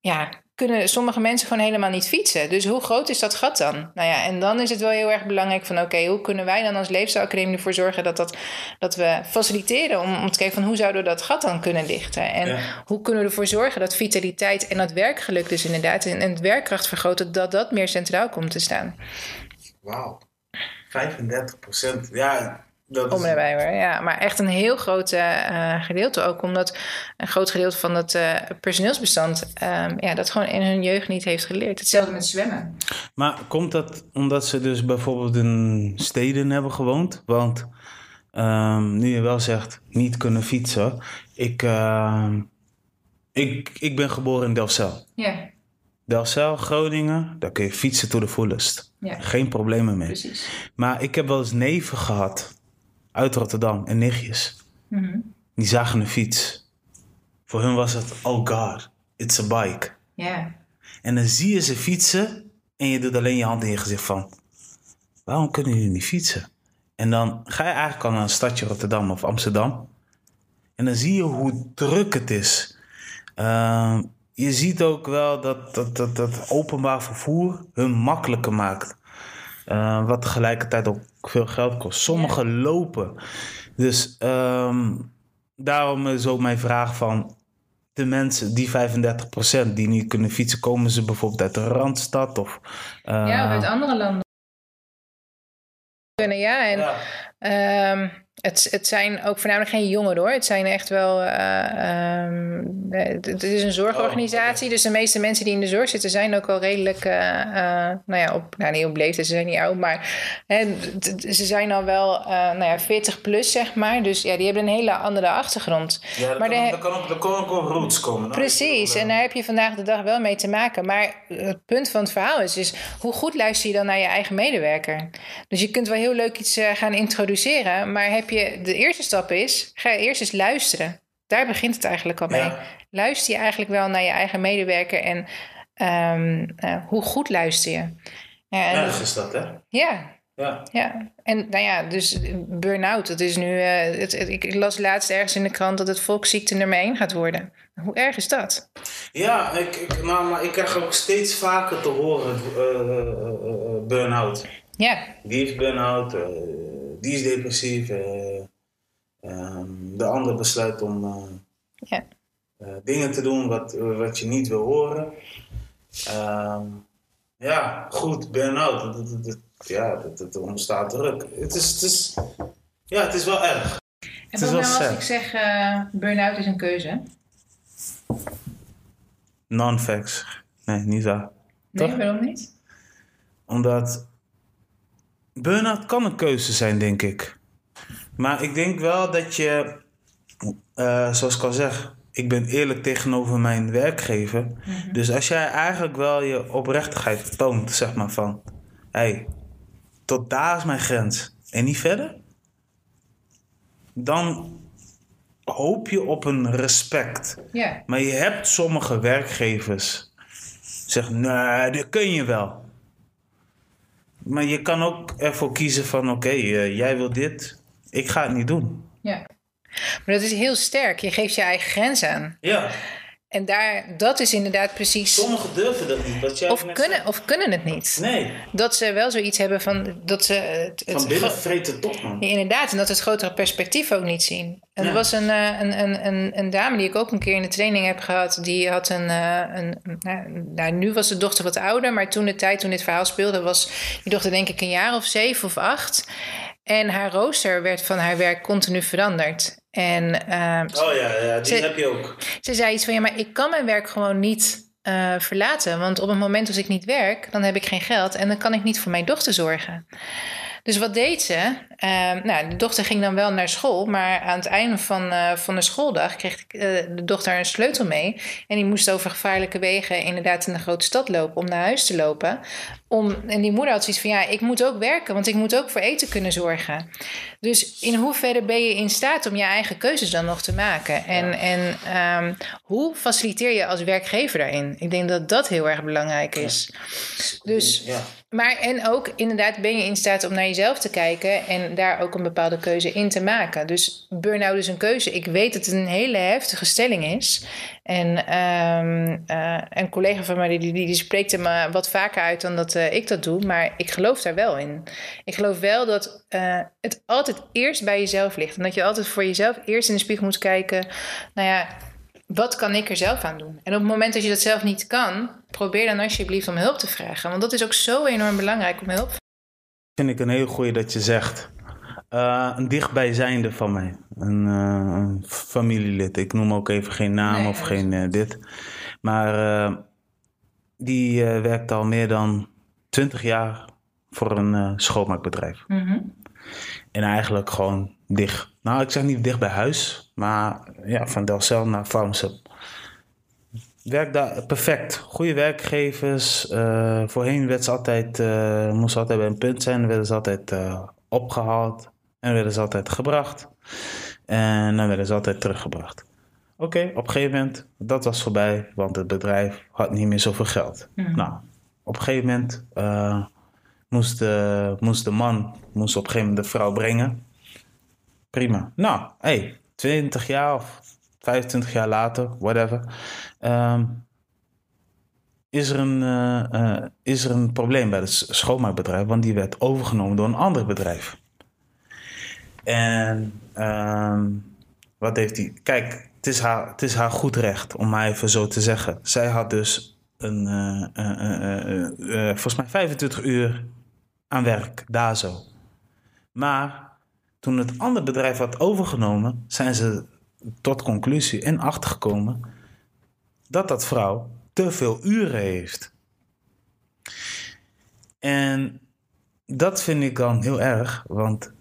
ja, kunnen sommige mensen gewoon helemaal niet fietsen. Dus hoe groot is dat gat dan? Nou ja, en dan is het wel heel erg belangrijk van... oké, hoe kunnen wij dan als Leefstijlacademie ervoor zorgen... dat, dat, dat we faciliteren om, om te kijken van... hoe zouden we dat gat dan kunnen dichten? En Ja. hoe kunnen we ervoor zorgen dat vitaliteit en dat werkgeluk dus inderdaad... en, en het werkkracht vergroten, dat dat meer centraal komt te staan. Wauw. 35 procent. Ja, dat Om is... hoor, ja. Maar echt een heel groot eh, gedeelte ook. Omdat een groot gedeelte van dat eh, personeelsbestand... ehm, ja, dat gewoon in hun jeugd niet heeft geleerd. Hetzelfde met zwemmen. Maar komt dat omdat ze dus bijvoorbeeld in steden hebben gewoond? Want ehm, nu je wel zegt niet kunnen fietsen. Ik, ehm, ik, ik ben geboren in Delfzijl. Ja, Delfzijl, Groningen, daar kun je fietsen to the fullest. Ja. Geen problemen mee. precies. Maar ik heb wel eens neven gehad uit Rotterdam en nichtjes. Mhm. Die zagen een fiets. Voor hun was het, oh god, it's a bike. Ja, En dan zie je ze fietsen en je doet alleen je hand in je gezicht van... Waarom kunnen jullie niet fietsen? En dan ga je eigenlijk al naar een stadje Rotterdam of Amsterdam. En dan zie je hoe druk het is. Ehm, je ziet ook wel dat, dat, dat, dat openbaar vervoer hun makkelijker maakt. Eh, wat tegelijkertijd ook veel geld kost. Sommigen lopen. Dus ehm, daarom is ook mijn vraag van de mensen, die 35% die niet kunnen fietsen, komen ze bijvoorbeeld uit de Randstad of... eh, ja of uit andere landen. Kunnen, ja. En ja. ehm, het, het zijn ook voornamelijk geen jongeren hoor. Het zijn echt wel. eh, ehm, het, het is een zorgorganisatie. Oh, Dus de meeste mensen die in de zorg zitten zijn ook al redelijk. eh, eh, nou ja, op, nou, niet op leeftijd, ze zijn niet oud. Maar hè, ze zijn al wel nou ja, 40 plus, zeg maar. Dus ja, die hebben een hele andere achtergrond. Ja, dat Maar kan, de- dat kan ook, dat kan ook wel roots komen. Precies, en daar heb je vandaag de dag wel mee te maken. Maar het punt van het verhaal is, is hoe goed luister je dan naar je eigen medewerker? Dus je kunt wel heel leuk iets gaan introduceren, maar heb je, de eerste stap is, ga eerst eens luisteren. Daar begint het eigenlijk al mee. Ja. Luister je eigenlijk wel naar je eigen medewerker en ehm, eh, hoe goed luister je? Ja, en- Erg is dat, hè? ja, Ja. ja, en nou ja, dus burn-out, dat is nu. eh, het, het- ik las laatst ergens in de krant dat het volksziekte nummer 1 gaat worden. Hoe erg is dat? Ja, ik, ik, nou, maar ik krijg ook steeds vaker te horen eh, eh, eh, eh, burn-out. Ja, Die heeft burn-out, eh, die is depressief. eh, ehm, de ander besluit om eh, ja, eh, dingen te doen wat, wat je niet wil horen. Ehm, ja, goed, burn-out. Ja, er ontstaat druk. Het is, het is, ja, het is wel erg. En is wat wel nou als ik zeg eh burn-out is een keuze? Non-facts. Nee, niet waar. Nee, Toch? waarom niet? Omdat burn-out kan een keuze zijn, denk ik. Maar ik denk wel dat je, eh, zoals ik al zeg, ik ben eerlijk tegenover mijn werkgever. Dus als jij eigenlijk wel je oprechtheid toont, zeg maar van, hey, tot daar is mijn grens en niet verder, dan hoop je op een respect. Maar je hebt sommige werkgevers zeggen, nee, dat kun je wel. Maar je kan ook ervoor kiezen van, oké, eh, jij wil dit, ik ga het niet doen. ja. Maar dat is heel sterk. Je geeft je eigen grens aan. Ja, En daar, dat is inderdaad precies. sommigen durven dat niet. Wat jij Of kunnen, zei. of kunnen het niet. Nee, Dat ze wel zoiets hebben van. Dat ze het, het van binnen vreten toch, man. Ja, inderdaad, en dat ze het grotere perspectief ook niet zien. En Ja. er was een, eh, een, een, een, een dame die ik ook een keer in de training heb gehad. Die had een. eh, een nou, nou, nu was de dochter wat ouder, maar toen de tijd toen dit verhaal speelde, was die dochter denk ik een jaar of zeven of acht. En haar rooster werd van haar werk continu veranderd. En, ehm, oh ja, ja die ze- heb je ook. ze zei iets van ja, maar ik kan mijn werk gewoon niet eh, verlaten. Want op het moment als ik niet werk, dan heb ik geen geld en dan kan ik niet voor mijn dochter zorgen. Dus wat deed ze? Ehm, nou, de dochter ging dan wel naar school, maar aan het einde van, eh, van de schooldag kreeg ik, eh, de dochter een sleutel mee. En die moest over gevaarlijke wegen inderdaad in de grote stad lopen om naar huis te lopen. Om, en die moeder had zoiets van ja, ik moet ook werken, want ik moet ook voor eten kunnen zorgen. Dus in hoeverre ben je in staat om je eigen keuzes dan nog te maken? En, en ehm, hoe faciliteer je als werkgever daarin? Ik denk dat dat heel erg belangrijk is. Dus, Ja. Maar en ook inderdaad ben je in staat om naar jezelf te kijken en daar ook een bepaalde keuze in te maken. Dus burn-out is een keuze. Ik weet dat het een hele heftige stelling is. En ehm, eh, een collega van mij die, die, die spreekt er me wat vaker uit dan dat eh, ik dat doe. Maar ik geloof daar wel in. Ik geloof wel dat eh, het altijd eerst bij jezelf ligt. En dat je altijd voor jezelf eerst in de spiegel moet kijken. Nou ja, wat kan ik er zelf aan doen? En op het moment dat je dat zelf niet kan, probeer dan alsjeblieft om hulp te vragen. Want dat is ook zo enorm belangrijk om hulp Vind ik een heel goeie dat je zegt. Eh, een dichtbijzijnde van mij. Een, eh, een familielid. Ik noem ook even geen naam Nee, of geen eh, dit. Maar die werkt al meer dan 20 jaar voor een schoonmaakbedrijf. En eigenlijk gewoon dicht. Nou, ik zeg niet dicht bij huis, maar ja, van Delcel naar Farmsub. Werkt daar perfect. Goede werkgevers. Eh, voorheen werd ze altijd, eh, moest ze altijd bij een punt zijn. Werden ze altijd eh, opgehaald. En werden ze altijd gebracht. En dan werden ze altijd teruggebracht. Oké, op een gegeven moment, dat was voorbij, want het bedrijf had niet meer zoveel geld. Nou, op een gegeven moment moest, de, moest de man moest op een gegeven moment de vrouw brengen. Prima. Nou, hey, 20 jaar of 25 jaar later, whatever. ehm, is, er een, eh, eh, is er een probleem bij het schoonmaakbedrijf, want die werd overgenomen door een ander bedrijf. En ehm, wat heeft hij? Kijk, het is, haar, het is haar goed recht, om maar even zo te zeggen. Zij had dus een, eh, volgens mij 25 uur aan werk, daar zo. Maar toen het andere bedrijf had overgenomen, zijn ze tot conclusie en achtergekomen dat dat vrouw te veel uren heeft. En dat vind ik dan heel erg, want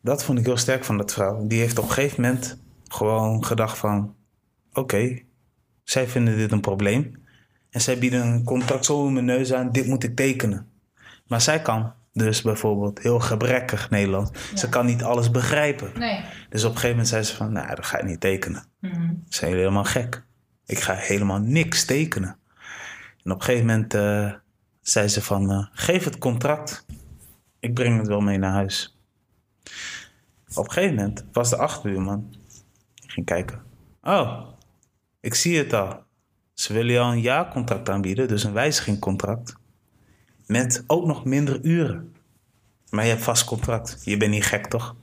dat vond ik heel sterk van dat vrouw. Die heeft op een gegeven moment gewoon gedacht van... Oké, zij vinden dit een probleem. En zij bieden een contract zo in mijn neus aan, dit moet ik tekenen. Maar zij kan dus bijvoorbeeld heel gebrekkig Nederlands. Ze kan niet alles begrijpen. Nee. Dus op een gegeven moment zei ze van, nou, dat ga ik niet tekenen. Ze zijn helemaal gek. Ik ga helemaal niks tekenen. En op een gegeven moment eh, zei ze van, eh, geef het contract. Ik breng het wel mee naar huis. Op een gegeven moment was de achterbuurman. Ik ging kijken. Oh, ik zie het al. Ze willen jou een jaarcontract aanbieden, dus een wijzigingcontract. Met ook nog minder uren. Maar je hebt vast contract. Je bent niet gek, toch?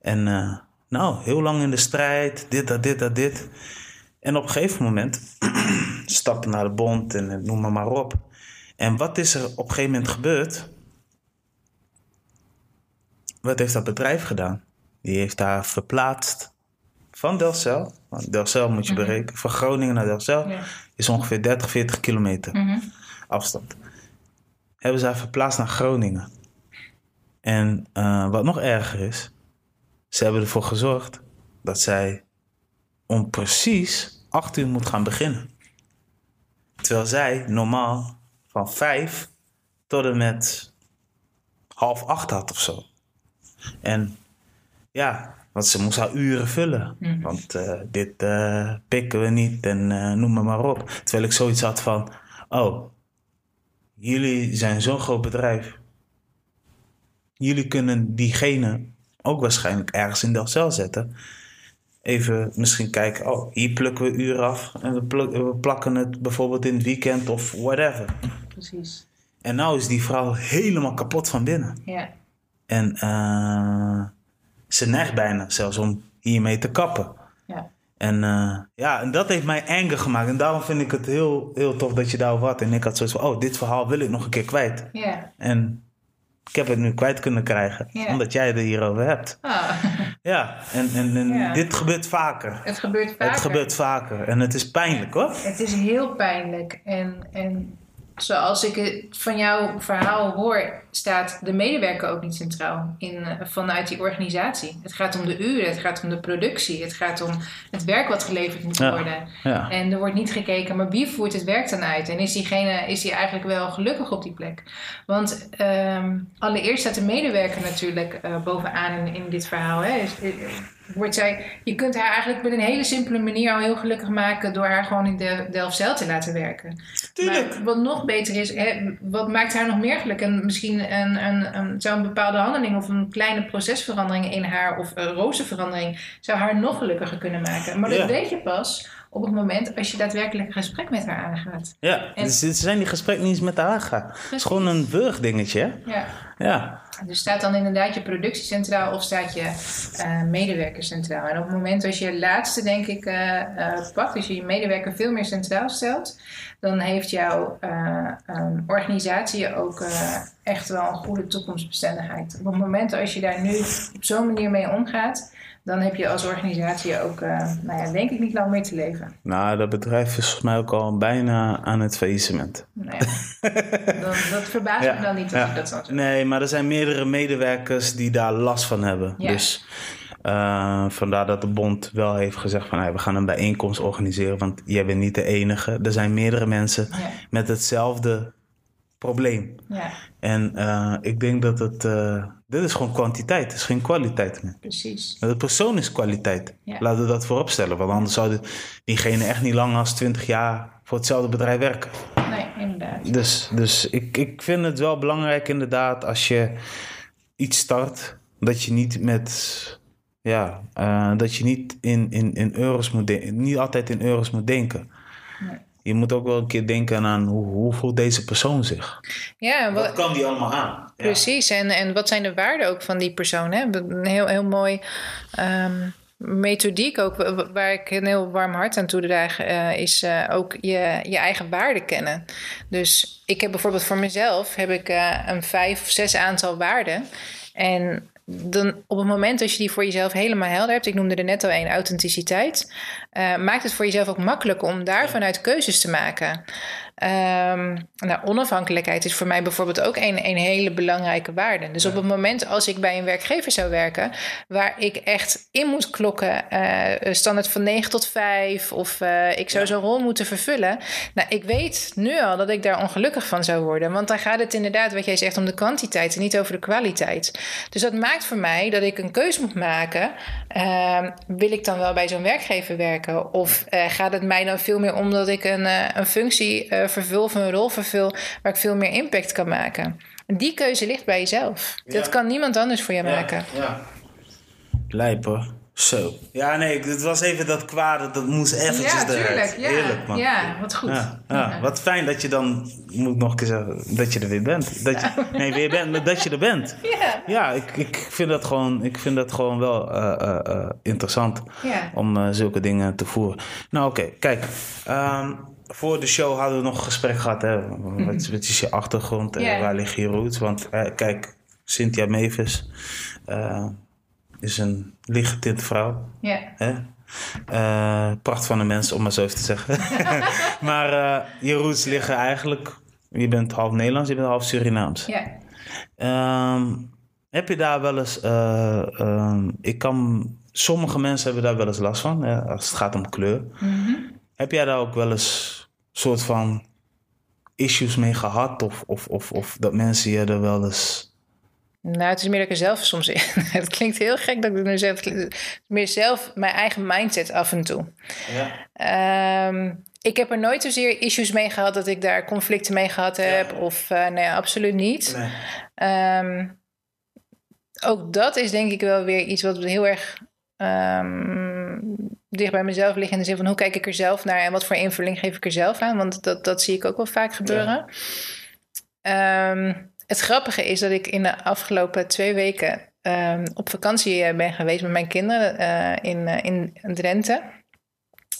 En eh, nou, heel lang in de strijd. Dit, dat, dit, dat, dit. En op een gegeven moment stappen naar de bond en eh, noem maar maar op. En wat is er op een gegeven moment gebeurd? Wat heeft dat bedrijf gedaan? Die heeft haar verplaatst van Delcel. Want Delcel moet je berekenen. Van Groningen naar Delcel Ja. is ongeveer 30, 40 kilometer afstand. Hebben ze haar verplaatst naar Groningen. En eh, wat nog erger is, ze hebben ervoor gezorgd dat zij om precies 8 uur moet gaan beginnen. Terwijl zij normaal van 5 tot en met half 8 had of zo. En ja, want ze moest haar uren vullen. Want eh, dit eh, pikken we niet en noem maar maar op. Terwijl ik zoiets had van, oh, jullie zijn zo'n groot bedrijf. Jullie kunnen diegene ook waarschijnlijk ergens in Delcel zetten. Even misschien kijken, oh, hier plukken we uren af. En we, pluk- we plakken het bijvoorbeeld in het weekend of whatever. Precies. En nou is die vrouw helemaal kapot van binnen. Ja. En eh, ze neigt bijna zelfs om hiermee te kappen. Ja. En eh, ja, en dat heeft mij anger gemaakt. En daarom vind ik het heel, heel tof dat je daarover had. En ik had zoiets van, oh, dit verhaal wil ik nog een keer kwijt. Ja. En ik heb het nu kwijt kunnen krijgen. Omdat jij het hierover hebt. Ah, Ja, en, en, en Ja. dit gebeurt vaker. het gebeurt vaker. Het gebeurt vaker. En het is pijnlijk hoor. Het is heel pijnlijk. En, en zoals ik het van jouw verhaal hoor, staat de medewerker ook niet centraal in, eh, vanuit die organisatie. Het gaat om de uren, het gaat om de productie, het gaat om het werk wat geleverd moet worden. Ja. En er wordt niet gekeken, maar wie voert het werk dan uit? En is diegene is die eigenlijk wel gelukkig op die plek? Want ehm, allereerst staat de medewerker natuurlijk eh, bovenaan in, in dit verhaal. Hè? Is- is- wordt zij, je kunt haar eigenlijk met een hele simpele manier al heel gelukkig maken door haar gewoon in de Delft-Zijl te laten werken. Tuurlijk. Maar wat nog beter is, hè, wat maakt haar nog meer gelukkig? En misschien een, een, een, zou een bepaalde handeling of een kleine procesverandering in haar of een roosterverandering zou haar nog gelukkiger kunnen maken. Maar dat Ja. weet je pas op het moment als je daadwerkelijk een gesprek met haar aangaat. Ja, En- dus het zijn die gesprekken niet eens met haar gaan. Het is gewoon een wurgdingetje. hè? Ja. Ja. Dus staat dan inderdaad je productie centraal of staat je eh, medewerker centraal? En op het moment als je laatste, denk ik, eh, eh, pakt, als je je medewerker veel meer centraal stelt, dan heeft jouw eh, ehm, organisatie ook echt wel een goede toekomstbestendigheid. Op het moment als je daar nu op zo'n manier mee omgaat, dan heb je als organisatie ook, eh, nou ja, denk ik, niet lang meer te leven. Nou, dat bedrijf is volgens mij ook al bijna aan het faillissement. Nou ja, dan, dat verbaast me dan niet dat zo. Nee, maar er zijn meerdere medewerkers die daar last van hebben. Dus eh, vandaar dat de bond wel heeft gezegd van hey, we gaan een bijeenkomst organiseren. Want jij bent niet de enige. Er zijn meerdere mensen met hetzelfde probleem. Ja, En eh, ik denk dat het... eh, dit is gewoon kwantiteit, het is geen kwaliteit meer. precies. De persoon is kwaliteit. Ja. Laten we dat voorop stellen. Want anders zou dit- diegene echt niet langer als 20 jaar voor hetzelfde bedrijf werken. Nee, inderdaad. Dus, dus ik, ik vind het wel belangrijk inderdaad als je iets start, dat je niet met. Ja, eh, dat je niet in, in, in euro's moet denken. Niet altijd in euro's moet denken. Nee. Je moet ook wel een keer denken aan hoe, hoe voelt deze persoon zich. Ja, wat, Wat kan die allemaal aan? Ja. Precies, en, en wat zijn de waarden ook van die persoon? Hè? Een heel, heel mooi ehm, methodiek ook, wa- wa- waar ik een heel warm hart aan toedraag, eh is eh, ook je, je eigen waarden kennen. Dus ik heb bijvoorbeeld voor mezelf heb ik, eh, een vijf of zes aantal waarden. En dan op het moment dat je die voor jezelf helemaal helder hebt, ik noemde er net al één, authenticiteit, eh, maakt het voor jezelf ook makkelijk om daar vanuit keuzes te maken. Ehm, nou, onafhankelijkheid is voor mij bijvoorbeeld ook een, een hele belangrijke waarde. Dus op het moment als ik bij een werkgever zou werken, waar ik echt in moet klokken, eh, standaard van 9 tot 5, of eh, ik zou zo'n rol moeten vervullen. Nou, ik weet nu al dat ik daar ongelukkig van zou worden. Want dan gaat het inderdaad, wat jij zegt, om de kwantiteit en niet over de kwaliteit. Dus dat maakt voor mij dat ik een keuze moet maken. Ehm, wil ik dan wel bij zo'n werkgever werken? Of eh, gaat het mij dan veel meer om dat ik een, een functie vervul of een rol vervul waar ik veel meer impact kan maken? Die keuze ligt bij jezelf. Dat kan niemand anders voor je maken. Ja. Lijp hoor. Zo. Ja, nee, het was even dat kwade, dat moest eventjes Ja, eruit. tuurlijk. Ja, Heerlijk, man. ja wat goed. Ja, ja, wat fijn dat je dan, moet ik nog een keer zeggen, dat je er weer bent. Dat je, nee, weer bent, maar dat je er bent. Ja. Ja, ik, ik, vind, dat gewoon, ik vind dat gewoon wel eh, eh, eh, interessant Ja. om eh, zulke dingen te voeren. Nou, oké, kijk. ehm, voor de show hadden we nog een gesprek gehad. Hè? Wat, wat is je achtergrond en waar liggen je roots? Want kijk, Cynthia Mavis eh, is een lichtgetinte vrouw. Hè? Eh, pracht van de mensen, om maar zo even te zeggen. maar eh, je roots liggen eigenlijk... Je bent half Nederlands, je bent half Surinaams. Ja. Ehm, heb je daar wel eens... eh, ehm, ik kan... Sommige mensen hebben daar wel eens last van, hè, als het gaat om kleur. Mhm. Heb jij daar ook wel eens soort van issues mee gehad? Of, of, of, of dat mensen je er wel eens... Nou, het is meer dat ik er zelf soms in. Het klinkt heel gek dat ik nu zelf. Het meer zelf mijn eigen mindset af en toe. Ja. Ehm, ik heb er nooit zozeer issues mee gehad dat ik daar conflicten mee gehad heb. Of eh, nee, absoluut niet. Nee. Ehm, ook dat is denk ik wel weer iets wat heel erg ehm, dicht bij mezelf ligt. In de zin van hoe kijk ik er zelf naar en wat voor invulling geef ik er zelf aan. Want dat, dat zie ik ook wel vaak gebeuren. Ehm, het grappige is dat ik in de afgelopen twee weken ehm, op vakantie eh, ben geweest met mijn kinderen eh, in, eh, in Drenthe.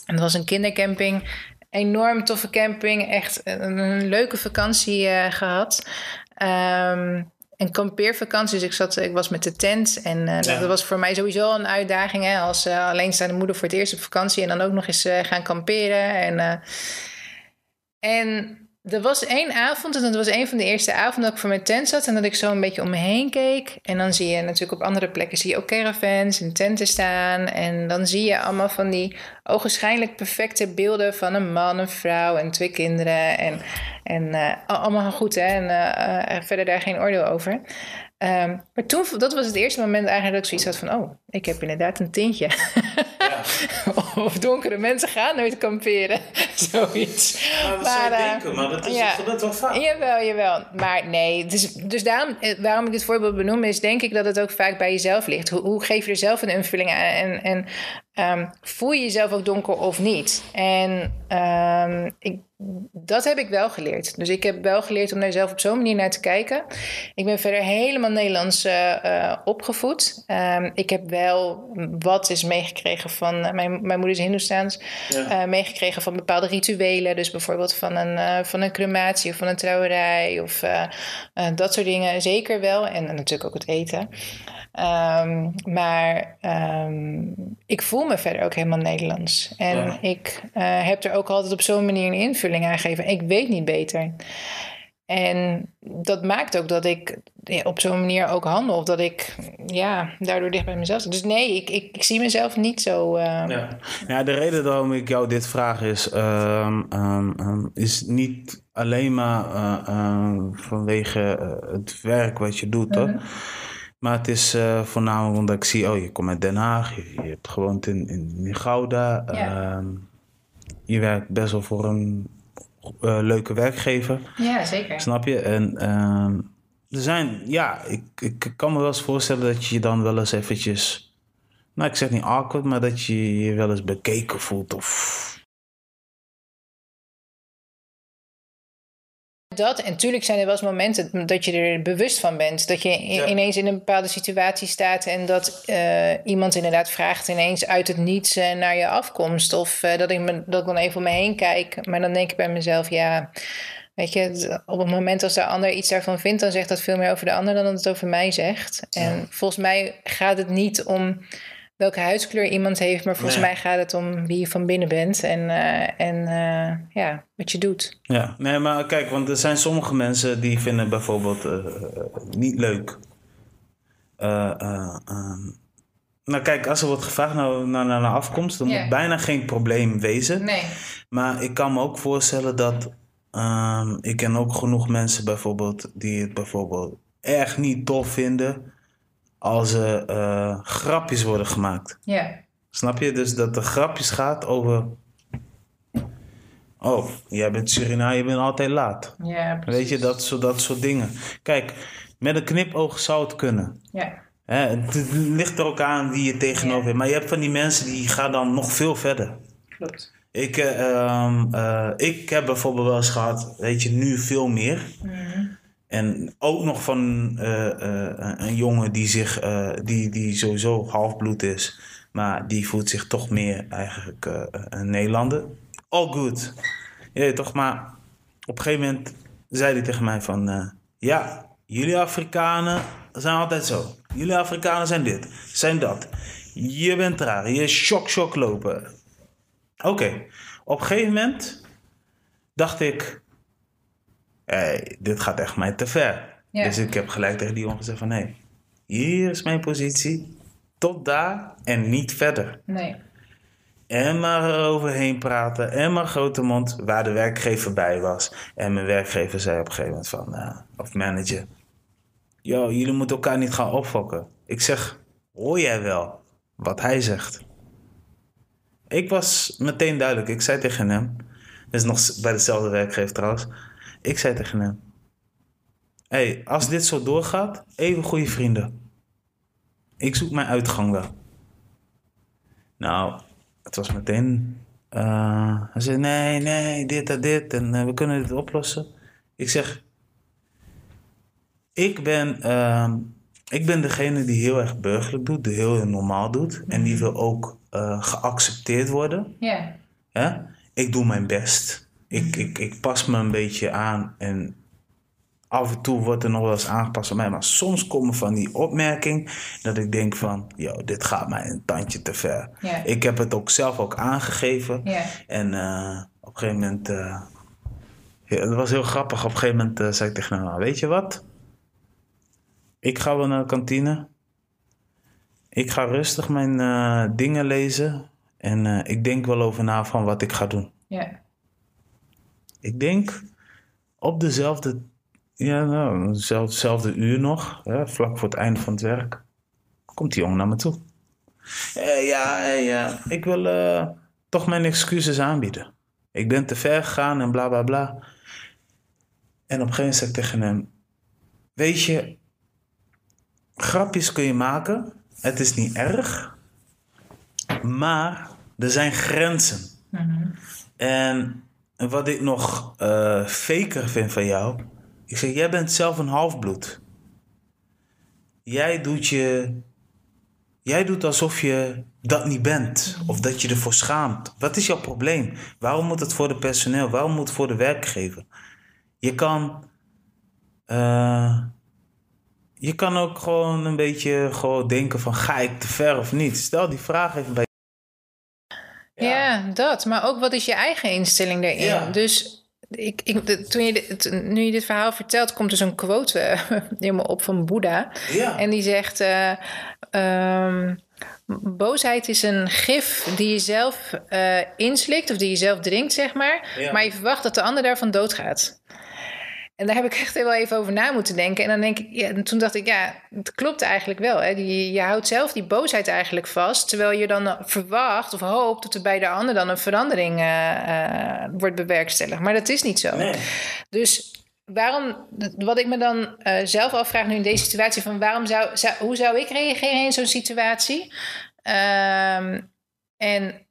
En dat was een kindercamping. Enorm toffe camping. Echt een, een leuke vakantie eh, gehad. Ehm, een kampeervakantie. Dus ik, zat, ik was met de tent. En uh, dat was voor mij sowieso een uitdaging. Hè, als uh, alleenstaande moeder voor het eerst op vakantie. En dan ook nog eens uh, gaan kamperen. En, en er was één avond, en dat was een van de eerste avonden dat ik voor mijn tent zat en dat ik zo een beetje om me heen keek. En dan zie je natuurlijk op andere plekken zie je ook caravans en tenten staan. En dan zie je allemaal van die ogenschijnlijk perfecte beelden van een man, een vrouw en twee kinderen. En, en uh, allemaal goed, hè? En uh, verder daar geen oordeel over. Um, maar toen, dat was het eerste moment eigenlijk dat ik zoiets had van... oh, ik heb inderdaad een tintje. Ja. of donkere mensen gaan nooit kamperen. Zoiets. Maar dat zou je uh, denken, maar dat is ja, dat wel vaak. Jawel, jawel. Maar nee, dus, dus daarom, waarom ik dit voorbeeld benoem... is denk ik dat het ook vaak bij jezelf ligt. Hoe, hoe geef je er zelf een invulling aan? En, en um, voel je jezelf ook donker of niet? En um, ik dat heb ik wel geleerd. Dus ik heb wel geleerd om daar zelf op zo'n manier naar te kijken. Ik ben verder helemaal Nederlands uh, opgevoed. Um, ik heb wel wat is meegekregen van... Uh, mijn, mijn moeder is Hindoestaans. Ja. Uh, meegekregen van bepaalde rituelen. Dus bijvoorbeeld van een, van een crematie of van een trouwerij. Of dat soort dingen. Zeker wel. En, en natuurlijk ook het eten. Um, maar um, ik voel me verder ook helemaal Nederlands. En ja. ik uh, heb er ook altijd op zo'n manier een invulling aan gegeven. Ik weet niet beter. En dat maakt ook dat ik op zo'n manier ook handel. Of dat ik ja, daardoor dicht bij mezelf zit. Dus nee, ik, ik, ik zie mezelf niet zo. Uh... Ja. ja, de reden waarom ik jou dit vraag is, um, um, is niet alleen maar uh, vanwege het werk wat je doet. Mm -hmm. Maar het is uh, voornamelijk omdat ik zie, oh, je komt uit Den Haag, je, je hebt gewoond in, in, in Gouda. Ja. Uh, je werkt best wel voor een uh, leuke werkgever. Ja, zeker. Snap je? En ehm, er zijn, ja, ik, ik kan me wel eens voorstellen dat je je dan wel eens eventjes, nou, ik zeg niet awkward, maar dat je je wel eens bekeken voelt of Dat, en natuurlijk zijn er wel eens momenten dat je er bewust van bent. Dat je ja. ineens in een bepaalde situatie staat en dat uh, iemand inderdaad vraagt ineens uit het niets uh, naar je afkomst. Of uh, dat, ik me, dat ik dan even om me heen kijk. Maar dan denk ik bij mezelf, ja, weet je, op het moment als de ander iets daarvan vindt, dan zegt dat veel meer over de ander dan dat het over mij zegt. En ja. volgens mij gaat het niet om welke huidskleur iemand heeft, maar volgens nee. mij gaat het om wie je van binnen bent en, uh, en uh, ja, wat je doet. Ja, nee, maar kijk, want er zijn sommige mensen die vinden bijvoorbeeld uh, niet leuk. Um, nou, kijk, als er wordt gevraagd naar, naar, naar afkomst, dan yeah. moet bijna geen probleem wezen. Nee. Maar ik kan me ook voorstellen dat. Um, ik ken ook genoeg mensen bijvoorbeeld die het bijvoorbeeld erg niet tof vinden als er uh, grapjes worden gemaakt. Ja. Snap je? Dus dat er grapjes gaat over. Oh, jij bent Suriname, je bent altijd laat. Ja, precies. Weet je, dat, zo, dat soort dingen. Kijk, met een knipoog zou het kunnen. Ja. Hè, het ligt er ook aan wie je tegenover hebt. Maar je hebt van die mensen die gaan dan nog veel verder. Klopt. Ik, uh, um, uh, ik heb bijvoorbeeld wel eens gehad, weet je, nu veel meer. Mm. En ook nog van uh, uh, een jongen die, zich, uh, die, die sowieso halfbloed is, maar die voelt zich toch meer eigenlijk een Nederlander. All good. Ja, toch, maar op een gegeven moment zei hij tegen mij van, ja, jullie Afrikanen zijn altijd zo. Jullie Afrikanen zijn dit, zijn dat. Je bent raar, je shock shock lopen. Oké, op een gegeven moment dacht ik, hey, dit gaat echt mij te ver. Ja. Dus ik heb gelijk tegen die jongen gezegd van... hé, hier is mijn positie. Tot daar en niet verder. Nee. En maar eroverheen praten. En maar grote mond waar de werkgever bij was. En mijn werkgever zei op een gegeven moment van... Uh, of manager... Yo, jullie moeten elkaar niet gaan opfokken. Ik zeg, hoor jij wel wat hij zegt? Ik was meteen duidelijk. Ik zei tegen hem... Is nog bij dezelfde werkgever trouwens... Ik zei tegen hem: hey, als dit zo doorgaat, even goede vrienden. Ik zoek mijn uitgang wel. Nou, het was meteen. Uh, hij zei: Nee, nee, dit en dit en uh, we kunnen dit oplossen. Ik zeg: Ik ben, uh, ik ben degene die heel erg burgerlijk doet, die heel normaal doet. En die wil ook uh, geaccepteerd worden. Ja. Yeah. ja. Ik doe mijn best. Ik, ik, ik pas me een beetje aan en af en toe wordt er nog wel eens aangepast op mij. Maar soms komen van die opmerking dat ik denk van... Yo, dit gaat mij een tandje te ver. Ik heb het ook zelf ook aangegeven. En eh, op een gegeven moment... ja, het was heel grappig. Op een gegeven moment eh, zei ik tegen hem... "Nou, Weet je wat? Ik ga wel naar de kantine. Ik ga rustig mijn dingen lezen. En ik denk wel over na van wat ik ga doen. Ja. Ik denk op dezelfde, ja, nou, dezelfde, uur nog, hè, vlak voor het einde van het werk, komt die jongen naar me toe. Eh, ja, ja, ik wil eh, toch mijn excuses aanbieden. Ik ben te ver gegaan en bla bla bla. En op een gegeven moment zei ik tegen hem: Weet je, grapjes kun je maken, het is niet erg, maar er zijn grenzen. En wat ik nog eh faker vind van jou. Ik zeg, jij bent zelf een halfbloed. Jij doet je. Jij doet alsof je dat niet bent. Of dat je ervoor schaamt. Wat is jouw probleem? Waarom moet het voor de personeel? Waarom moet het voor de werkgever? Je kan. eh, je kan ook gewoon een beetje gewoon denken van ga ik te ver of niet? Stel die vraag even bij Ja. dat. Maar ook wat is je eigen instelling daarin? Ja. Dus ik, ik, de- toen je dit, nu je dit verhaal vertelt, komt er zo'n quote eh, helemaal op van Boeddha. Ja. En die zegt: eh, ehm, Boosheid is een gif die je zelf eh, inslikt of die je zelf drinkt, zeg maar. Maar je verwacht dat de ander daarvan doodgaat. En daar heb ik echt wel even over na moeten denken. En dan denk ik, ja, en toen dacht ik, ja, het klopt eigenlijk wel. Hè? Je, je houdt zelf die boosheid eigenlijk vast. Terwijl je dan verwacht of hoopt dat er bij de ander dan een verandering eh, eh, wordt bewerkstelligd. Maar dat is niet zo. Nee. Dus waarom, wat ik me dan eh, zelf afvraag nu in deze situatie, van waarom zou, zou hoe zou ik reageren in zo'n situatie? Ehm, en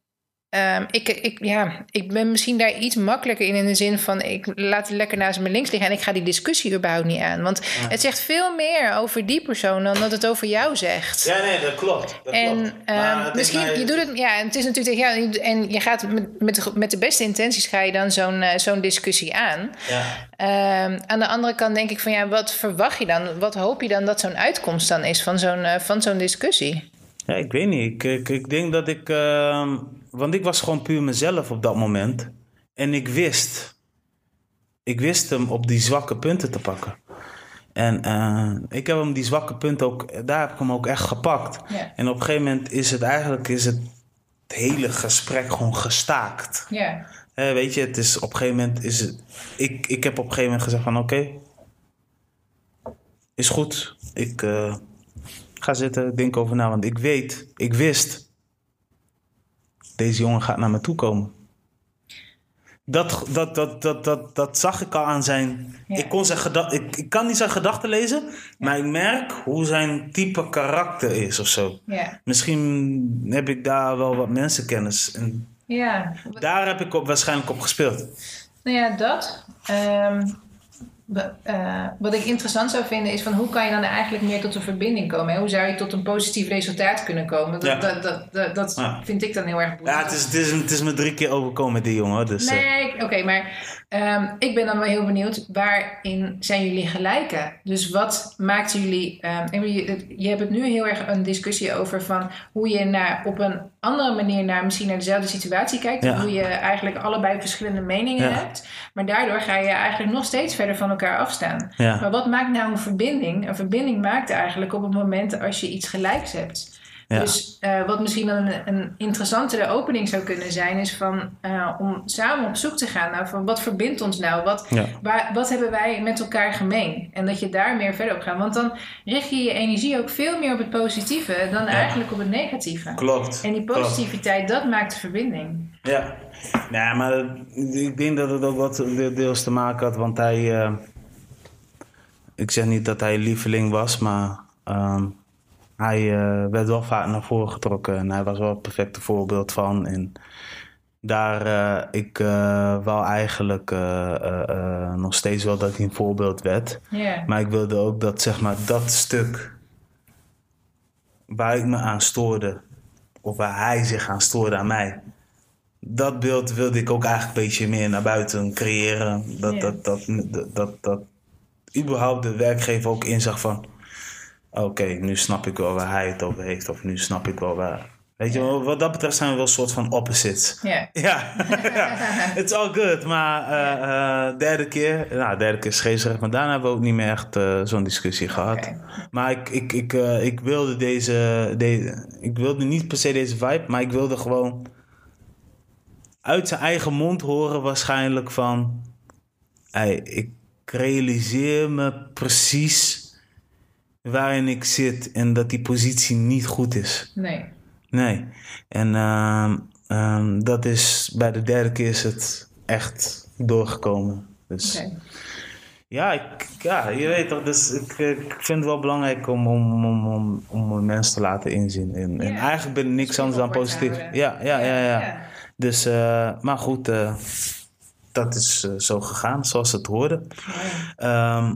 ehm, ik, ik, ja, ik ben misschien daar iets makkelijker in, in de zin van ik laat het lekker naast me links liggen en ik ga die discussie überhaupt niet aan. Want het zegt veel meer over die persoon dan dat het over jou zegt. Ja, nee, dat klopt. Dat En klopt. ehm, misschien, mij- je doet het, ja, en het is natuurlijk tegen jou, en je gaat met, met, de, met de beste intenties ga je dan zo'n eh, zo'n discussie aan. Ja. Ehm, aan de andere kant denk ik van ja, wat verwacht je dan? Wat hoop je dan dat zo'n uitkomst dan is van zo'n eh, van zo'n discussie? ja, ik weet niet. Ik, ik, ik denk dat ik... ehm, want ik was gewoon puur mezelf op dat moment. En ik wist... Ik wist hem op die zwakke punten te pakken. En eh, ik heb hem die zwakke punten ook... Daar heb ik hem ook echt gepakt. En op een gegeven moment is het eigenlijk... Is het, het hele gesprek gewoon gestaakt. Ja, Eh, weet je, het is op een gegeven moment is het. Ik, ik heb op een gegeven moment gezegd van oké. is goed. Ik eh, ga zitten, denk over na. Want ik weet, ik wist. Deze jongen gaat naar me toe komen. Dat, dat, dat, dat, dat, dat zag ik al aan zijn. Ja. Ik, kon zijn geda- ik, ik kan niet zijn gedachten lezen, maar ik merk hoe zijn type karakter is of zo. ja, Misschien heb ik daar wel wat mensenkennis. En ja. daar heb ik op, waarschijnlijk op gespeeld. Nou ja, dat. Ehm, eh, wat ik interessant zou vinden is van hoe kan je dan eigenlijk meer tot een verbinding komen? Hè? Hoe zou je tot een positief resultaat kunnen komen? Dat, Ja. dat, dat, dat, dat Ja. vind ik dan heel erg Ja, boeiend. het is, het is, het is me drie keer overkomen die jongen. Dus, eh, Nee, oké, maar ehm, ik ben dan wel heel benieuwd, waarin zijn jullie gelijken? Dus wat maakt jullie... en je, je hebt het nu heel erg een discussie over van hoe je naar, op een andere manier naar misschien naar dezelfde situatie kijkt. Ja. Hoe je eigenlijk allebei verschillende meningen Ja. hebt. Maar daardoor ga je eigenlijk nog steeds verder van elkaar afstaan. Ja. Maar wat maakt nou een verbinding? Een verbinding maakt eigenlijk op het moment als je iets gelijks hebt. Ja. Dus eh, wat misschien dan een, een interessantere opening zou kunnen zijn, is van eh, om samen op zoek te gaan naar van wat verbindt ons nou? Wat, Ja. waar, wat hebben wij met elkaar gemeen? En dat je daar meer verder op gaat. Want dan richt je je energie ook veel meer op het positieve dan eigenlijk op het negatieve. Klopt. En die klopt. positiviteit, dat maakt de verbinding. Ja. Nee, maar ik denk dat het ook wat de- deels te maken had, want hij... eh, ik zeg niet dat hij lieveling was, maar ehm, hij eh, werd wel vaak naar voren getrokken. En hij was wel het perfecte voorbeeld van. En daar, eh, ik wou eigenlijk nog steeds wel dat hij een voorbeeld werd. Maar ik wilde ook dat, zeg maar, dat stuk waar ik me aan stoorde, of waar hij zich aan stoorde aan mij, dat beeld wilde ik ook eigenlijk een beetje meer naar buiten creëren. Dat, dat, dat, dat, dat, dat überhaupt de werkgever ook inzag van... Oké, nu snap ik wel waar hij het over heeft. Of nu snap ik wel waar... Weet je, wel, wat dat betreft zijn we wel een soort van opposites. Ja. Ja, ja. it's all good. Maar eh, derde keer, nou, derde keer scheepsrecht. Maar daarna hebben we ook niet meer echt eh, zo'n discussie gehad. Maar ik, ik, ik, ik wilde deze, deze, ik wilde niet per se deze vibe, maar ik wilde gewoon uit zijn eigen mond horen waarschijnlijk van, hey, ik realiseer me precies waarin ik zit en dat die positie niet goed is. Nee. Nee. En ehm, ehm, dat is, bij de derde keer is het echt doorgekomen. Dus Oké. ja, ik, ja, je weet toch, dus ik, ik vind het wel belangrijk om, om, om, om, om mensen te laten inzien. En, en Ja. eigenlijk ben ik niks anders dan positief. Ja, ja, ja, ja. Ja. Dus, eh, maar goed, eh, dat is eh, zo gegaan zoals het hoorde. Ehm,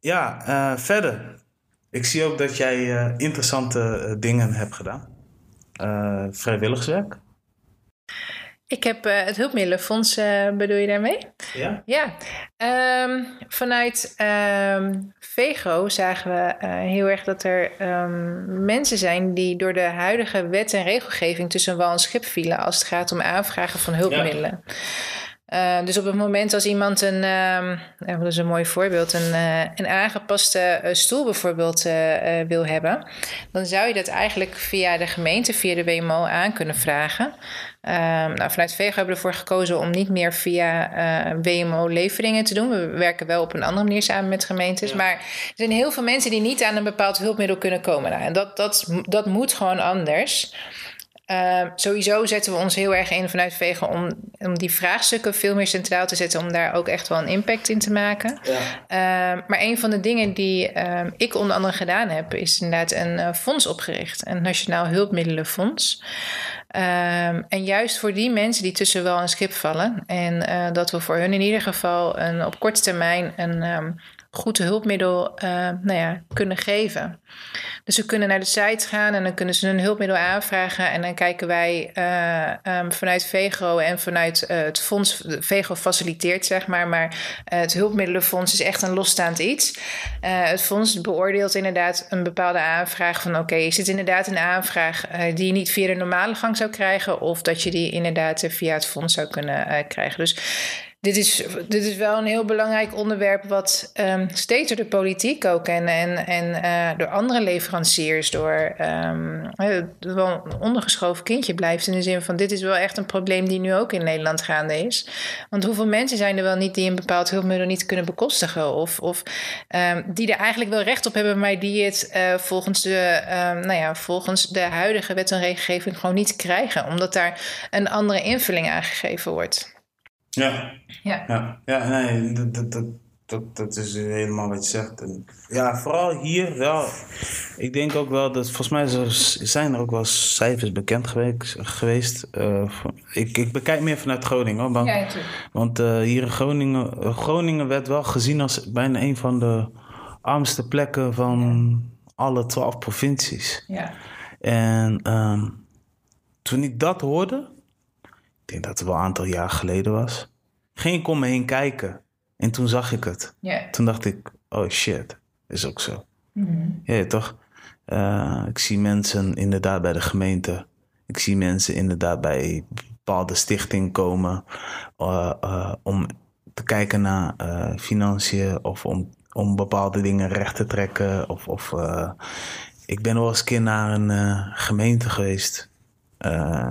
ja, eh, verder. Ik zie ook dat jij eh, interessante eh, dingen hebt gedaan. Eh, vrijwilligerswerk. Ik heb het hulpmiddelenfonds, bedoel je daarmee? Ja. Ja, Ehm, vanuit ehm, Vego zagen we heel erg dat er ehm, mensen zijn die door de huidige wet en regelgeving tussen wal en schip vielen als het gaat om aanvragen van hulpmiddelen. Eh, dus op het moment als iemand een, ehm dat is een mooi voorbeeld, een, eh, een aangepaste eh, stoel bijvoorbeeld eh, wil hebben, dan zou je dat eigenlijk via de gemeente, via de WMO aan kunnen vragen. Ehm, nou, vanuit Vego hebben we ervoor gekozen om niet meer via eh, WMO leveringen te doen. We werken wel op een andere manier samen met gemeentes. Ja. Maar er zijn heel veel mensen die niet aan een bepaald hulpmiddel kunnen komen. Nou, en dat, dat, dat moet gewoon anders. Ehm, sowieso zetten we ons heel erg in vanuit Vego om, om die vraagstukken veel meer centraal te zetten. Om daar ook echt wel een impact in te maken. Ja. Ehm, maar een van de dingen die ehm, ik onder andere gedaan heb, is inderdaad een eh, fonds opgericht. Een Nationaal Hulpmiddelenfonds. En juist voor die mensen die tussen wel een schip vallen. En eh, dat we voor hun in ieder geval een, op korte termijn een goed hulpmiddel eh, nou ja, kunnen geven. Dus ze kunnen naar de site gaan en dan kunnen ze een hulpmiddel aanvragen. En dan kijken wij eh, ehm, vanuit Vego en vanuit eh, het fonds. Vego faciliteert, zeg maar. Maar het hulpmiddelenfonds is echt een losstaand iets. Het fonds beoordeelt inderdaad een bepaalde aanvraag. Van oké, is dit inderdaad een aanvraag die je niet via de normale gang zou krijgen? Of dat je die inderdaad via het fonds zou kunnen krijgen. Dus dit is, dit is wel een heel belangrijk onderwerp, wat ehm, steeds door de politiek ook en, en, en eh, door andere leveranciers, door ehm, eh, wel een ondergeschoven kindje blijft. In de zin van: dit is wel echt een probleem die nu ook in Nederland gaande is. Want hoeveel mensen zijn er wel niet die een bepaald hulpmiddel niet kunnen bekostigen? Of, of ehm, die er eigenlijk wel recht op hebben, maar die het eh, volgens, de, nou ja, volgens de huidige wet en regelgeving gewoon niet krijgen, omdat daar een andere invulling aangegeven wordt. Ja. Ja. Ja, ja nee, dat, dat, dat, dat, dat is helemaal wat je zegt. En ja, vooral hier wel. Ik denk ook wel dat, volgens mij zijn er ook wel cijfers bekend geweest. geweest eh, ik, ik bekijk meer vanuit Groningen hoor. Want, Ja, want eh, hier in Groningen, Groningen werd wel gezien als bijna een van de armste plekken van alle twaalf provincies. Ja. En ehm, toen ik dat hoorde, denk dat het wel een aantal jaar geleden was, ging ik om me heen kijken. En toen zag ik het. Toen dacht ik, oh shit, is ook zo. Mhm. Ja, toch? Eh, ik zie mensen inderdaad bij de gemeente. Ik zie mensen inderdaad bij bepaalde stichting komen eh, eh, om te kijken naar financiën of om, om bepaalde dingen recht te trekken. Of, of, ik ben wel eens een keer naar een gemeente geweest,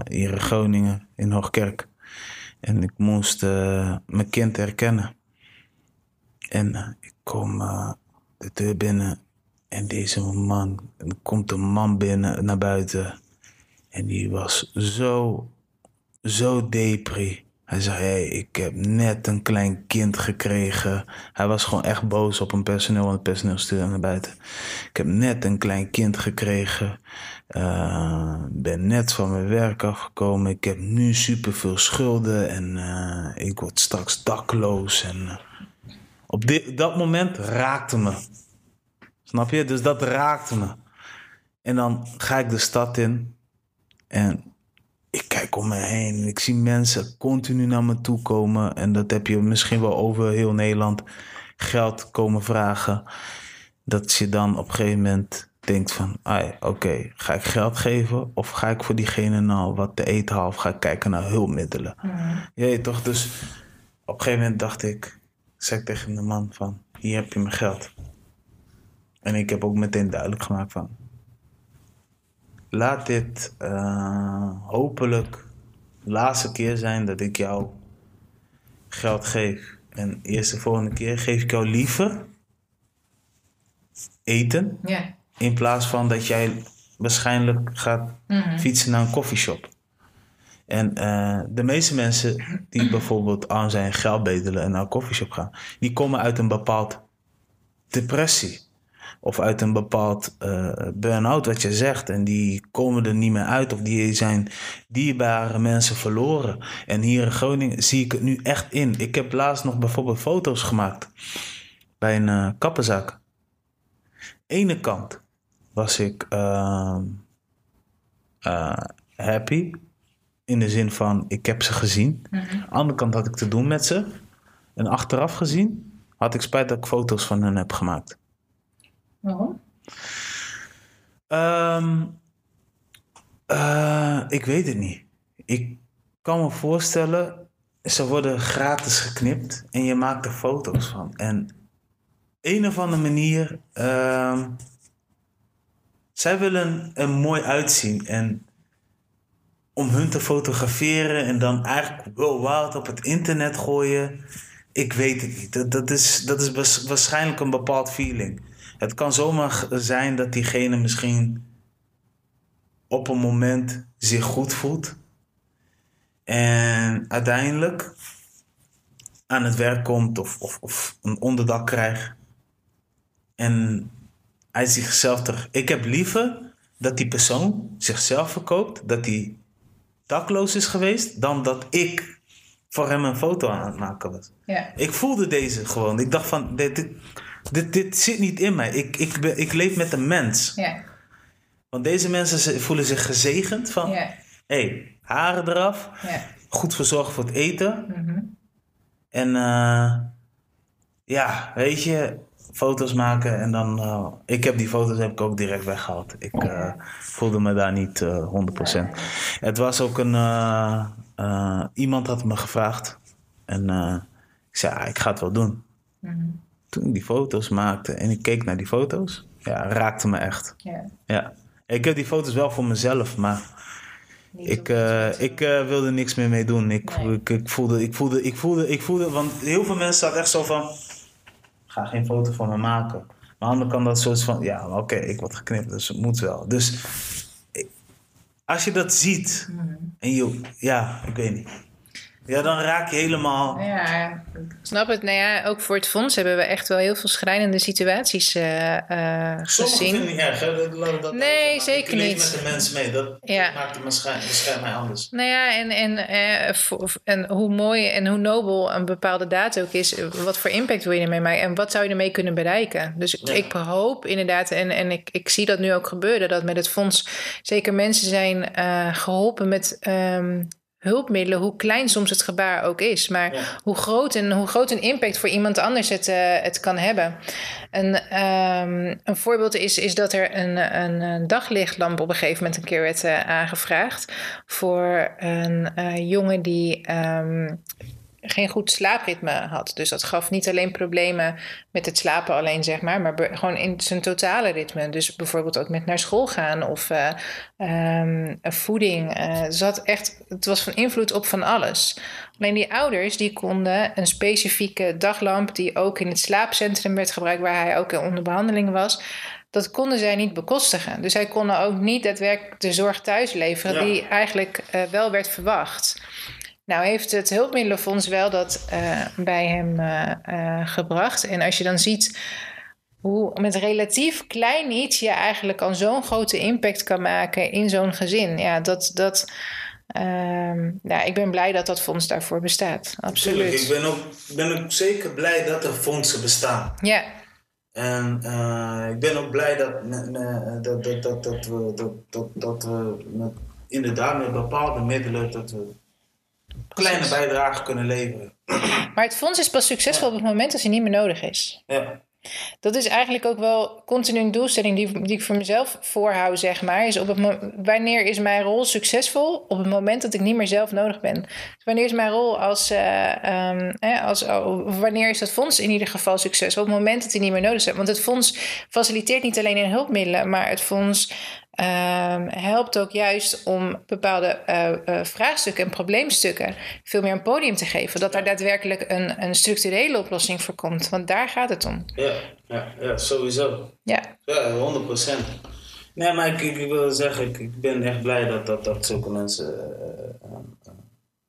hier in Groningen, in Hoogkerk. En ik moest eh, mijn kind herkennen. En eh, ik kom eh, de deur binnen en deze man, er komt een man binnen naar buiten. En die was zo, zo depri. Hij zei, hey, ik heb net een klein kind gekregen. Hij was gewoon echt boos op een personeel, want het personeel stuurde naar buiten. Ik heb net een klein kind gekregen. Eh, ben net van mijn werk afgekomen. Ik heb nu superveel schulden en eh, ik word straks dakloos. En, eh, op dit, dat moment raakte me. Snap je? Dus dat raakte me. En dan ga ik de stad in en ik kijk om me heen. en Ik zie mensen continu naar me toe komen. En dat heb je misschien wel over heel Nederland. geld komen vragen, dat je dan op een gegeven moment denkt van, oké, ga ik geld geven of ga ik voor diegene nou wat te eten halen of ga ik kijken naar hulpmiddelen? Mhm. Je weet toch, dus op een gegeven moment dacht ik, zei ik tegen de man van, hier heb je mijn geld. En ik heb ook meteen duidelijk gemaakt van, laat dit eh, hopelijk de laatste keer zijn dat ik jou geld geef. En eerst de volgende keer geef ik jou liever eten Ja. In plaats van dat jij waarschijnlijk gaat fietsen naar een koffieshop. En eh, de meeste mensen die bijvoorbeeld arm zijn, geld bedelen en naar een koffieshop gaan, die komen uit een bepaald depressie. Of uit een bepaald eh burn-out, wat je zegt. En die komen er niet meer uit. Of die zijn dierbare mensen verloren. En hier in Groningen zie ik het nu echt in. Ik heb laatst nog bijvoorbeeld foto's gemaakt. Bij een eh kappenzaak. Ene kant was ik ehm, eh, happy. In de zin van, ik heb ze gezien. Aan de andere kant had ik te doen met ze. En achteraf gezien had ik spijt dat ik foto's van hen heb gemaakt. Waarom? Ehm, eh, ik weet het niet. Ik kan me voorstellen, ze worden gratis geknipt en je maakt er foto's van. En een of andere manier, ehm, zij willen er mooi uitzien. En om hun te fotograferen en dan eigenlijk worldwide op het internet gooien, ik weet het niet. Dat, dat, is, dat is waars- waarschijnlijk een bepaald feeling. Het kan zomaar zijn dat diegene misschien op een moment zich goed voelt. En uiteindelijk aan het werk komt of, of, of een onderdak krijgt. En hij zichzelf terug. Ik heb liever dat die persoon zichzelf verkoopt, dat hij dakloos is geweest, dan dat ik voor hem een foto aan het maken was. Ja. Ik voelde deze gewoon. Ik dacht van, dit, dit, dit, dit zit niet in mij. Ik, ik, ben, ik leef met een mens. Ja. Want deze mensen voelen zich gezegend van... Ja. hey, haren eraf. Ja. Goed verzorgd voor het eten. Mhm. En eh, ja, weet je, foto's maken. En dan... eh, ik heb die foto's heb ik ook direct weggehaald. Ik eh, voelde me daar niet eh 100%. Het was ook een... eh, eh, iemand had me gevraagd. En eh, ik zei, ah, ik ga het wel doen. Mhm. Toen ik die foto's maakte en ik keek naar die foto's, ja, raakte me echt. Ja. Ja. Ik heb die foto's wel voor mezelf, maar Niet ik, eh, ik eh, wilde niks meer mee doen. Ik, Nee. ik, ik, voelde, ik, voelde, ik, voelde, ik voelde, want heel veel mensen zaten echt zo van, ga geen foto van me maken. Maar andere kant dat soort van, ja, maar oké, ik word geknipt, dus het moet wel. Dus als je dat ziet Mhm. en je, ja, ik weet niet. Ja, dan raak je helemaal... Ja, ik snap het. Nou ja, ook voor het fonds hebben we echt wel heel veel schrijnende situaties Sommigen gezien. vinden het niet erg, hè? Dat, dat, Nee, zeker ik leef niet. met de mensen mee. Dat Ja. maakt het waarschijnlijk, mij anders. Nou ja, en, en, eh, voor- en hoe mooi en hoe nobel een bepaalde data ook is, wat voor impact wil je ermee maken en wat zou je ermee kunnen bereiken? Dus Ja. ik hoop inderdaad, en, en ik, ik zie dat nu ook gebeuren, dat met het fonds zeker mensen zijn eh, geholpen met ehm, hulpmiddelen, hoe klein soms het gebaar ook is, maar Ja. hoe, groot en, hoe groot een impact voor iemand anders het, eh, het kan hebben. Een, ehm, een voorbeeld is, is dat er een, een, een daglichtlamp op een gegeven moment een keer werd eh, aangevraagd voor een eh, jongen die ehm, geen goed slaapritme had. Dus dat gaf niet alleen problemen met het slapen alleen, zeg maar, maar gewoon in zijn totale ritme. Dus bijvoorbeeld ook met naar school gaan of eh, ehm, voeding. Eh, zat echt, het was van invloed op van alles. Alleen die ouders die konden een specifieke daglamp die ook in het slaapcentrum werd gebruikt, waar hij ook onder behandeling was. Dat konden zij niet bekostigen. Dus zij konden ook niet daadwerkelijk de zorg thuis leveren Ja. die eigenlijk eh, wel werd verwacht. Nou heeft het hulpmiddelenfonds wel dat eh, bij hem eh, eh, gebracht. En als je dan ziet hoe met relatief klein iets je eigenlijk al zo'n grote impact kan maken in zo'n gezin. Ja, dat, dat, ja, ik ben blij dat dat fonds daarvoor bestaat. Absoluut. Ik ben, ook, ben ook zeker blij dat er fondsen bestaan. Ja, En ik ben ook blij dat, dat, dat, dat, dat we, dat, dat, dat we met, inderdaad met bepaalde middelen dat we kleine bijdrage kunnen leveren. Maar het fonds is pas succesvol op het moment dat hij niet meer nodig is. Ja. Dat is eigenlijk ook wel continu een doelstelling die, die ik voor mezelf voorhoud, zeg maar. Is op het wanneer is mijn rol succesvol? Op het moment dat ik niet meer zelf nodig ben. Dus wanneer is mijn rol als, eh, ehm, als of wanneer is dat fonds in ieder geval succesvol? Op het moment dat hij niet meer nodig is. Want het fonds faciliteert niet alleen in hulpmiddelen, maar het fonds ehm, helpt ook juist om bepaalde eh, eh, vraagstukken en probleemstukken veel meer een podium te geven. Dat daar daadwerkelijk een, een structurele oplossing voor komt. Want daar gaat het om. Ja, ja, ja, sowieso. Ja. Ja, 100 procent. Nee, maar ik, ik wil zeggen, ik, ik ben echt blij dat, dat, dat zulke mensen eh,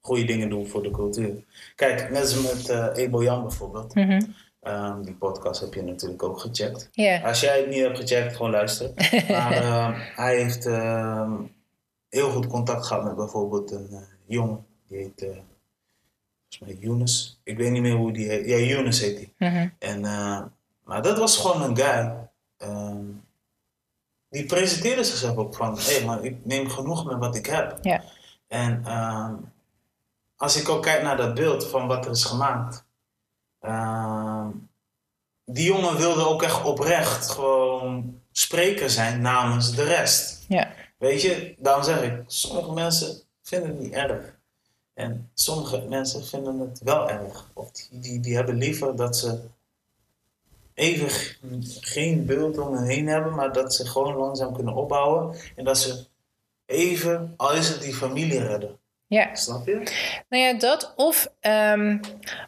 goede dingen doen voor de cultuur. Kijk, als met eh Ebo Jan bijvoorbeeld. Mhm. Ehm, die podcast heb je natuurlijk ook gecheckt. Als jij het niet hebt gecheckt, gewoon luisteren. Maar ehm, hij heeft ehm, heel goed contact gehad met bijvoorbeeld een eh, jongen. Die heet, eh volgens mij Younes. Ik weet niet meer hoe die heet. Ja, Younes heet hij. Mhm. En, eh, maar dat was gewoon een guy. die presenteerde zichzelf ook van: hé, hey, maar ik neem genoeg met wat ik heb. En als ik ook kijk naar dat beeld van wat er is gemaakt. Ehm, die jongen wilde ook echt oprecht gewoon spreker zijn namens de rest. Ja. Weet je, daarom zeg ik: sommige mensen vinden het niet erg. En sommige mensen vinden het wel erg. Of die, die, die hebben liever dat ze even geen beeld om hen heen hebben, maar dat ze gewoon langzaam kunnen opbouwen. En dat ze even, al is het die familie redden. Ja, Snap je? nou ja, dat. Of ehm,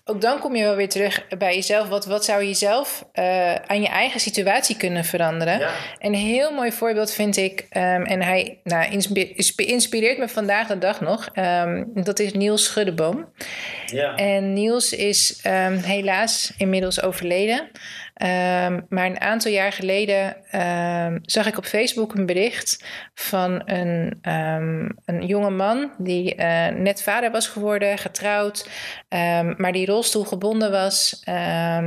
ook dan kom je wel weer terug bij jezelf. Wat, wat zou je zelf eh, aan je eigen situatie kunnen veranderen? Ja. Een heel mooi voorbeeld vind ik, ehm, en hij nou, inspi- inspi- inspireert me vandaag de dag nog. ehm, dat is Niels Schuddeboom. Ja. En Niels is helaas inmiddels overleden. Ehm, maar een aantal jaar geleden ehm, zag ik op Facebook een bericht van een, ehm, een jonge man die eh, net vader was geworden, getrouwd, maar die rolstoelgebonden was, eh,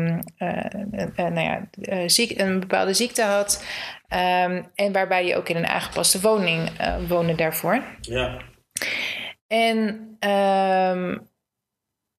nou ja, ziek, een bepaalde ziekte had. en waarbij hij ook in een aangepaste woning woonde daarvoor. Ja. En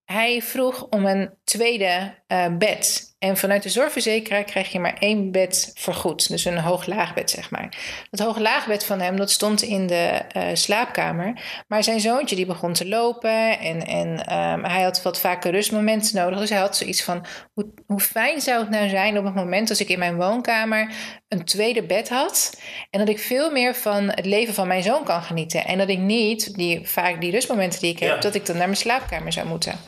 hij vroeg om een tweede eh, bed. En vanuit de zorgverzekeraar krijg je maar één bed vergoed. Dus een hoog-laagbed, zeg maar. Dat hoog-laagbed van hem, dat stond in de eh, slaapkamer. Maar zijn zoontje die begon te lopen. En, en ehm, hij had wat vaker rustmomenten nodig. Dus hij had zoiets van, hoe, hoe fijn zou het nou zijn op het moment... als ik in mijn woonkamer een tweede bed had... en dat ik veel meer van het leven van mijn zoon kan genieten. En dat ik niet, die, vaak die rustmomenten die ik heb... Ja. dat ik dan naar mijn slaapkamer zou moeten.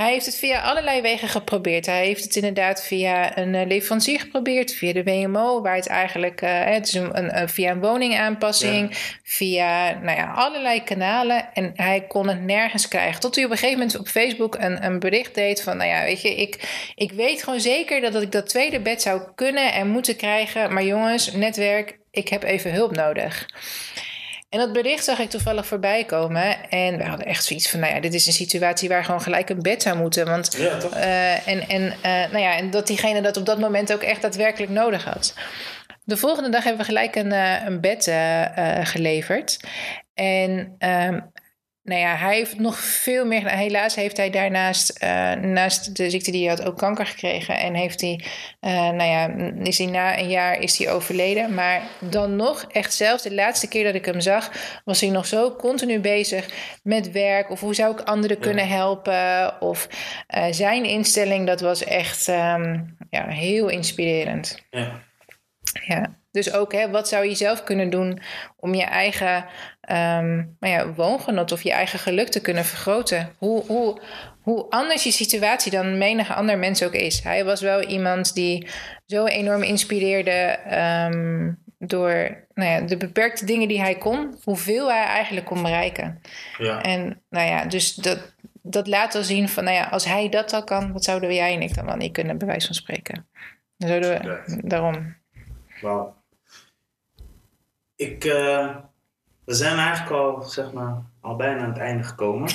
Hij heeft het via allerlei wegen geprobeerd. Hij heeft het inderdaad via een eh, leverancier geprobeerd, via de WMO, waar het eigenlijk eh, het is een, een, een- via een woningaanpassing, via nou ja, allerlei kanalen. En hij kon het nergens krijgen. Tot hij op een gegeven moment op Facebook een, een bericht deed van, nou ja, weet je, ik, ik weet gewoon zeker dat ik dat tweede bed zou kunnen en moeten krijgen. Maar jongens, netwerk, ik heb even hulp nodig. En dat bericht zag ik toevallig voorbij komen. En we hadden echt zoiets van, nou ja, dit is een situatie waar gewoon gelijk een bed zou moeten. Want, Ja, toch? eh, en, en, eh, nou ja, en dat diegene dat op dat moment ook echt daadwerkelijk nodig had. De volgende dag hebben we gelijk een, eh, een bed geleverd. En ehm, nou ja, hij heeft nog veel meer. Helaas heeft hij daarnaast, eh, naast de ziekte die hij had, ook kanker gekregen. En heeft hij, eh, nou ja, is hij na een jaar is hij overleden. Maar dan nog, echt zelfs de laatste keer dat ik hem zag, was hij nog zo continu bezig met werk. Of hoe zou ik anderen kunnen helpen? Of eh, zijn instelling, dat was echt ehm, ja, heel inspirerend. Ja. Ja, dus ook hè, wat zou je zelf kunnen doen om je eigen ehm, nou ja, woongenot of je eigen geluk te kunnen vergroten? Hoe, hoe, hoe anders je situatie dan menige ander mens ook is. Hij was wel iemand die zo enorm inspireerde ehm, door nou ja, de beperkte dingen die hij kon, hoeveel hij eigenlijk kon bereiken. Ja. En nou ja, dus dat, dat laat wel zien van, nou ja, als hij dat al kan, wat zouden jij en ik dan wel niet kunnen, bij wijze van spreken. Dan zouden we, daarom. Wauw. Ik, eh, we zijn eigenlijk al, zeg maar, al bijna aan het einde gekomen.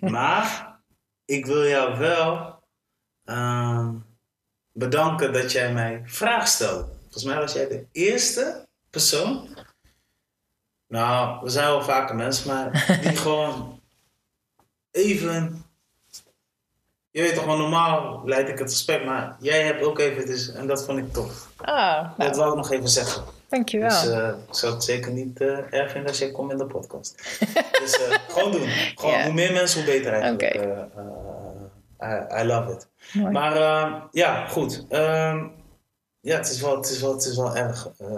maar ik wil jou wel ehm, bedanken dat jij mij vragen stelde. Volgens mij was jij de eerste persoon. Nou, we zijn wel vaker mensen, maar die gewoon even. Je weet toch wel, normaal leid ik het gesprek, maar jij hebt ook even, dus, en dat vond ik tof. Ah, Dat nou, wou ik nog even zeggen. Dankjewel. Dus eh, ik zou het zeker niet eh, erg vinden als jij komt in de podcast. dus eh, gewoon doen. Gewoon. Hoe meer mensen, hoe beter eigenlijk. Eh, I, I love it. Mooi. Maar eh, ja, goed. Ehm, ja, het is wel, het is wel, het is wel erg. eh,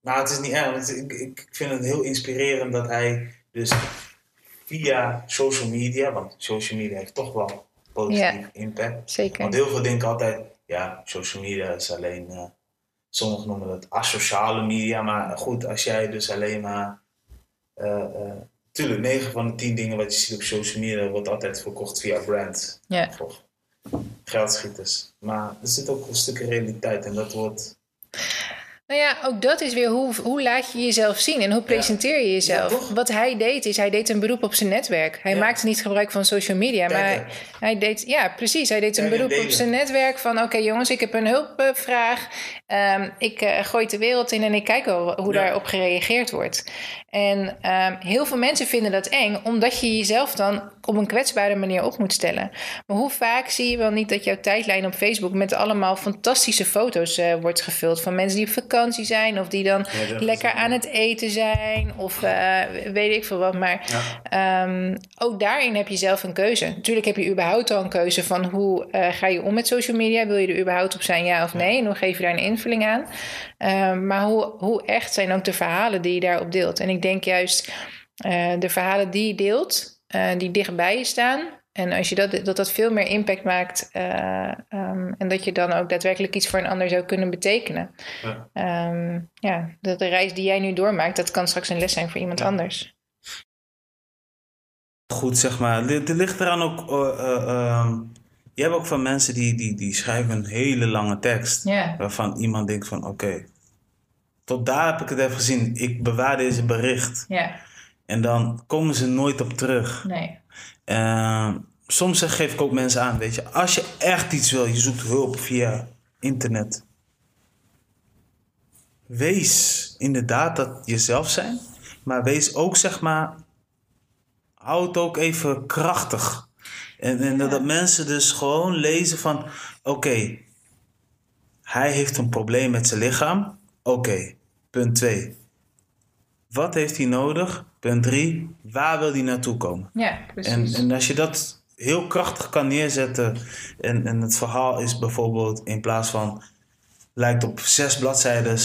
nou, het is niet erg. Ik, ik vind het heel inspirerend dat hij dus via social media, want social media heeft toch wel positief impact. Zeker. Want heel veel denken altijd, ja, social media is alleen, sommigen noemen het asociale media, maar goed, als jij dus alleen maar, eh, eh, tuurlijk, 9 van de 10 dingen wat je ziet op social media wordt altijd verkocht via brands Ja. of geldschieters. Maar er zit ook een stukje realiteit en dat wordt, Nou ja, ook dat is weer hoe, hoe laat je jezelf zien en hoe presenteer je jezelf. Ja? Wat hij deed is, hij deed een beroep op zijn netwerk. Hij Ja. maakte niet gebruik van social media, maar hij, deed, ja precies, hij deed een beroep op zijn netwerk van oké jongens, ik heb een hulpvraag. Ehm, ik eh, gooi het de wereld in en ik kijk wel hoe Ja. daarop gereageerd wordt. En ehm, heel veel mensen vinden dat eng, omdat je jezelf dan op een kwetsbare manier op moet stellen. Maar hoe vaak zie je wel niet dat jouw tijdlijn op Facebook met allemaal fantastische foto's eh, wordt gevuld van mensen die op vakantie zijn of die dan Ja, dat is lekker aan het eten zijn of eh, weet ik veel wat. Maar ja, Ehm, ook daarin heb je zelf een keuze. Natuurlijk heb je überhaupt al een keuze van hoe eh, ga je om met social media. Wil je er überhaupt op zijn, ja of nee? En hoe geef je daar een invulling aan? Ehm, maar hoe, hoe echt zijn ook de verhalen die je daarop deelt? En ik denk juist eh, de verhalen die je deelt, die dichtbij je staan. En als je dat, dat dat veel meer impact maakt eh, ehm, en dat je dan ook daadwerkelijk iets voor een ander zou kunnen betekenen. ja. Ehm, ja, dat de reis die jij nu doormaakt, dat kan straks een les zijn voor iemand Ja. anders. goed, zeg maar. Dit ligt eraan ook. eh, eh, ehm, je hebt ook van mensen die, die, die schrijven een hele lange tekst. Ja. Waarvan iemand denkt van oké, tot daar heb ik het even gezien. Ik bewaar deze bericht. Ja, En dan komen ze nooit op terug. nee. Ehm, soms zeg- geef ik ook mensen aan, weet je. Als je echt iets wil, je zoekt hulp via internet. Wees inderdaad dat jezelf zijn. Maar wees ook zeg maar hou het ook even krachtig. En, en dat- dat mensen dus gewoon lezen van... Oké, hij heeft een probleem met zijn lichaam. Oké, punt 2. Wat heeft hij nodig? Punt 3. Waar wil hij naartoe komen? Ja, precies. En, en als je dat heel krachtig kan neerzetten... En, en het verhaal is bijvoorbeeld in plaats van... lijkt op zes bladzijden...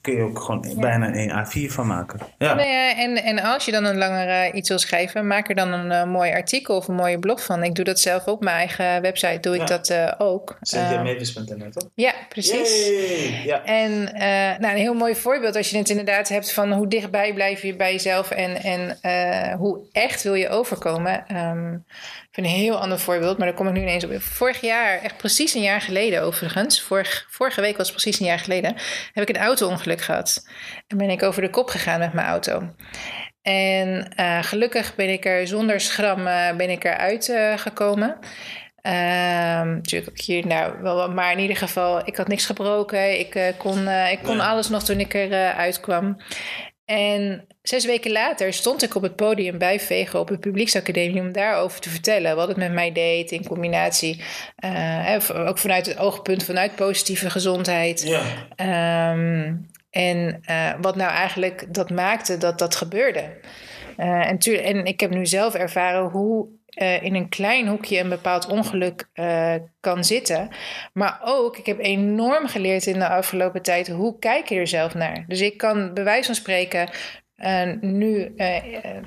kun je ook gewoon bijna een A4 van maken. Ja. Nou ja, en, en als je dan een langer eh, iets wil schrijven, maak er dan een eh, mooi artikel of een mooie blog van. Ik doe dat zelf op mijn eigen website, doe ik dat eh, ook. Eh, cynthia.mavis.nl, toch? ja, precies. Yay! Ja. En nou, een heel mooi voorbeeld als je het inderdaad hebt van hoe dichtbij blijf je bij jezelf en, en hoe echt wil je overkomen. Ehm, ik vind een heel ander voorbeeld, maar daar kom ik nu ineens op. Vorig jaar, echt precies een jaar geleden overigens, vorig, vorige week was precies een jaar geleden, heb ik een auto-ongeluk gehad. En ben ik over de kop gegaan met mijn auto. En eh, gelukkig ben ik er zonder schram ben ik eruit eh, gekomen. Ehm, natuurlijk ook hier nou wel maar in ieder geval, ik had niks gebroken. Ik eh, kon, ik kon alles nog toen ik eruit uitkwam. En zes weken later stond ik op het podium bij Vego op de Publieksacademie om daarover te vertellen wat het met mij deed in combinatie. eh, v- ook vanuit het oogpunt vanuit positieve gezondheid. Ja. Ehm, en eh, wat nou eigenlijk dat maakte dat dat gebeurde. Eh, en, en ik heb nu zelf ervaren hoe eh, in een klein hoekje een bepaald ongeluk eh, kan zitten. Maar ook, ik heb enorm geleerd in de afgelopen tijd, hoe kijk je er zelf naar? Dus ik kan bij wijze van spreken eh, nu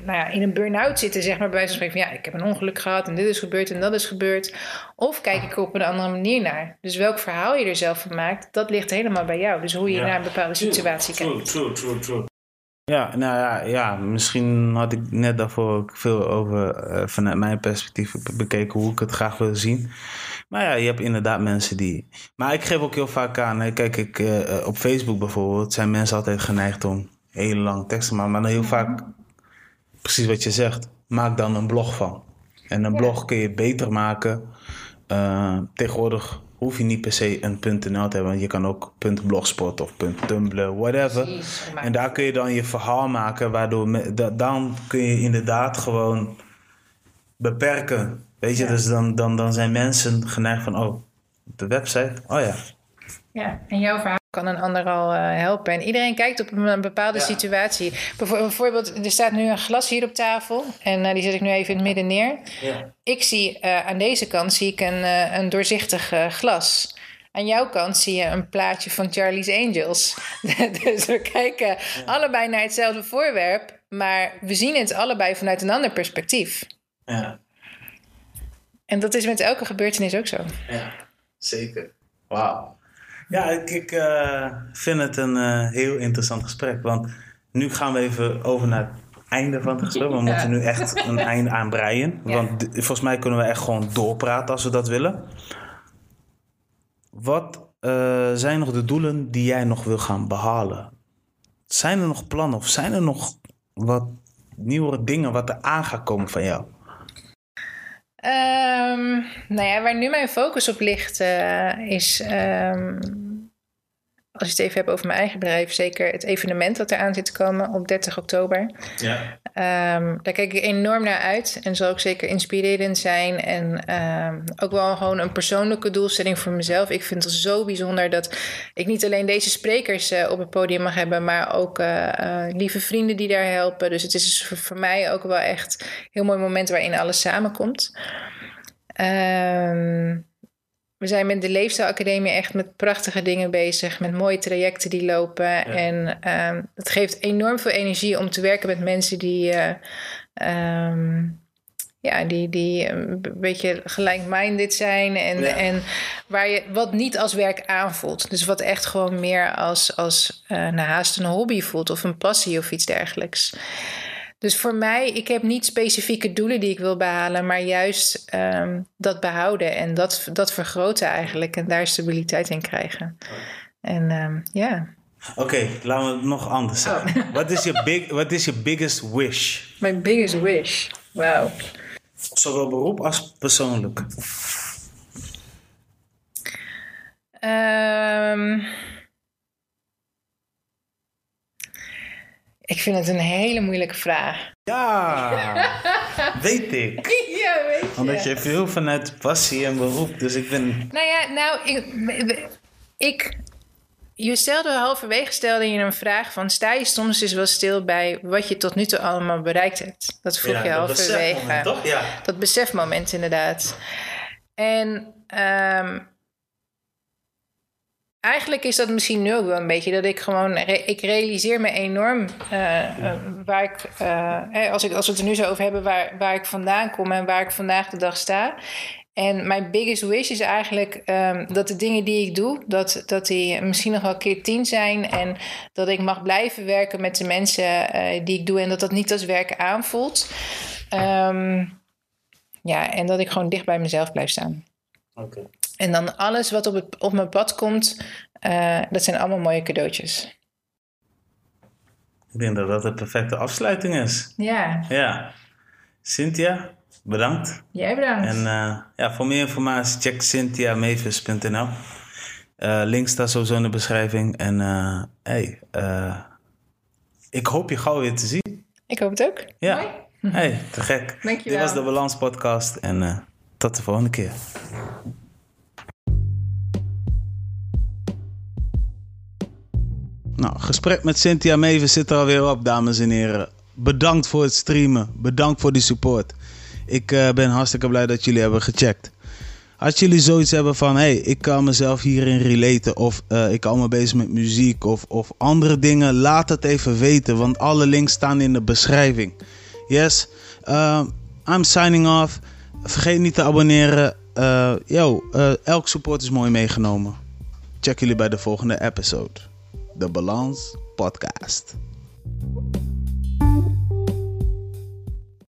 nou ja, in een burn-out zitten, zeg maar, bij wijze van spreken van ja, ik heb een ongeluk gehad en dit is gebeurd en dat is gebeurd. Of kijk ik er op een andere manier naar. Dus welk verhaal je er zelf van maakt, dat ligt helemaal bij jou. Dus hoe je Ja. naar een bepaalde situatie kijkt. True, true, true, true. Ja, nou ja, ja, misschien had ik net daarvoor veel over eh, vanuit mijn perspectief be- bekeken hoe ik het graag wil zien. Maar ja, je hebt inderdaad mensen die. Maar ik geef ook heel vaak aan, hè, kijk, ik, eh, eh, op Facebook bijvoorbeeld zijn mensen altijd geneigd om hele lange teksten te maken. Maar dan heel vaak, precies wat je zegt, maak dan een blog van. En een blog kun je beter maken. Tegenwoordig hoef je niet per se een .nl te hebben. Want je kan ook .blogspot of .tumblr, whatever. En daar kun je dan je verhaal maken. Waardoor me- da- dan kun je inderdaad gewoon beperken. Weet je, dus dan, dan, dan zijn mensen geneigd van, oh, de website, oh ja. Ja, en jouw verhaal kan een ander al uh, helpen. En iedereen kijkt op een, bepaalde ja. situatie. Bijvoorbeeld, er staat nu een glas hier op tafel. En uh, die zet ik nu even in het midden neer. Ja. Ik zie uh, aan deze kant zie ik een, een doorzichtig glas. Aan jouw kant zie je een plaatje van Charlie's Angels. dus we kijken ja. allebei naar hetzelfde voorwerp. Maar we zien het allebei vanuit een ander perspectief. Ja. En dat is met elke gebeurtenis ook zo. Ja, zeker. Wauw. Ja, ik, ik uh, vind het een uh, heel interessant gesprek. Want nu gaan we even over naar het einde van het gesprek. We moeten nu echt een einde aanbreien. Ja. Want volgens mij kunnen we echt gewoon doorpraten als we dat willen. Wat uh, zijn nog de doelen die jij nog wil gaan behalen? Zijn er nog plannen of zijn er nog wat nieuwere dingen wat er aan gaat komen van jou? Um, nou ja, waar nu mijn focus op ligt, uh, is. Um, als je het even hebt over mijn eigen bedrijf, zeker het evenement dat eraan zit te komen op 30 oktober. Ja. Um, daar kijk ik enorm naar uit en zal ook zeker inspirerend zijn. En ook wel gewoon een persoonlijke doelstelling voor mezelf. Ik vind het zo bijzonder dat ik niet alleen deze sprekers uh, op het podium mag hebben, maar ook uh, lieve vrienden die daar helpen. Dus het is dus voor, mij ook wel echt een heel mooi moment waarin alles samenkomt. Um, we zijn met de Leefstijlacademie echt met prachtige dingen bezig. Met mooie trajecten die lopen. Ja. En um, het geeft enorm veel energie om te werken met mensen die... Uh, um, ja, die, die een beetje gelijk-minded zijn. En, ja. en waar je wat niet als werk aanvoelt. Dus wat echt gewoon meer als, als uh, nou, haast een hobby voelt. Of een passie of iets dergelijks. Dus voor mij, ik heb niet specifieke doelen die ik wil behalen, maar juist um, dat behouden en dat, dat vergroten eigenlijk en daar stabiliteit in krijgen. En um, ja. Oké, okay, laten we het nog anders zeggen. Oh. Wat is je big, what is your biggest wish? My biggest wish? Wauw. Zowel beroep als persoonlijk. Um, Ik vind het een hele moeilijke vraag. Ja, weet ik. Ja, weet je. Omdat je veel vanuit passie en beroep, dus ik ben... Nou ja, nou, ik... ik je stelde halverwege stelde je een vraag van... sta je soms eens wel stil bij wat je tot nu toe allemaal bereikt hebt? Dat vroeg ja, je halverwege. Dat besefmoment, toch? Ja. Dat besefmoment, inderdaad. En... Um, Eigenlijk is dat misschien nu wel een beetje dat ik gewoon, ik realiseer me enorm uh, uh, waar ik, uh, als, ik, als we het er nu zo over hebben, waar, waar ik vandaan kom en waar ik vandaag de dag sta. En mijn biggest wish is eigenlijk um, dat de dingen die ik doe, dat, dat die misschien nog wel keer tien zijn. En dat ik mag blijven werken met de mensen die ik doe en dat dat niet als werk aanvoelt. Um, ja, en dat ik gewoon dicht bij mezelf blijf staan. Oké. En dan alles wat op, het, op mijn pad komt, uh, dat zijn allemaal mooie cadeautjes. Ik denk dat dat de perfecte afsluiting is. Ja. Ja. Cynthia, bedankt. Jij bedankt. En uh, ja, voor meer informatie check cynthiamevis.nl. Uh, link staat sowieso in de beschrijving. En uh, hey, ik hoop je gauw weer te zien. Ik hoop het ook. Ja. Mooi. Hey, te gek. Dankjewel. Dit was de Balans Podcast en tot de volgende keer. Nou, gesprek met Cynthia Meven zit er alweer op, dames en heren. Bedankt voor het streamen. Bedankt voor die support. Ik uh, ben hartstikke blij dat jullie hebben gecheckt. Als jullie zoiets hebben van, hey, ik kan mezelf hierin relaten of uh, ik hou me bezig met muziek of, of andere dingen, laat het even weten, want alle links staan in de beschrijving. Yes, uh, I'm signing off. Vergeet niet te abonneren. Yo, elk support is mooi meegenomen. Check jullie bij de volgende episode. the Balance Podcast.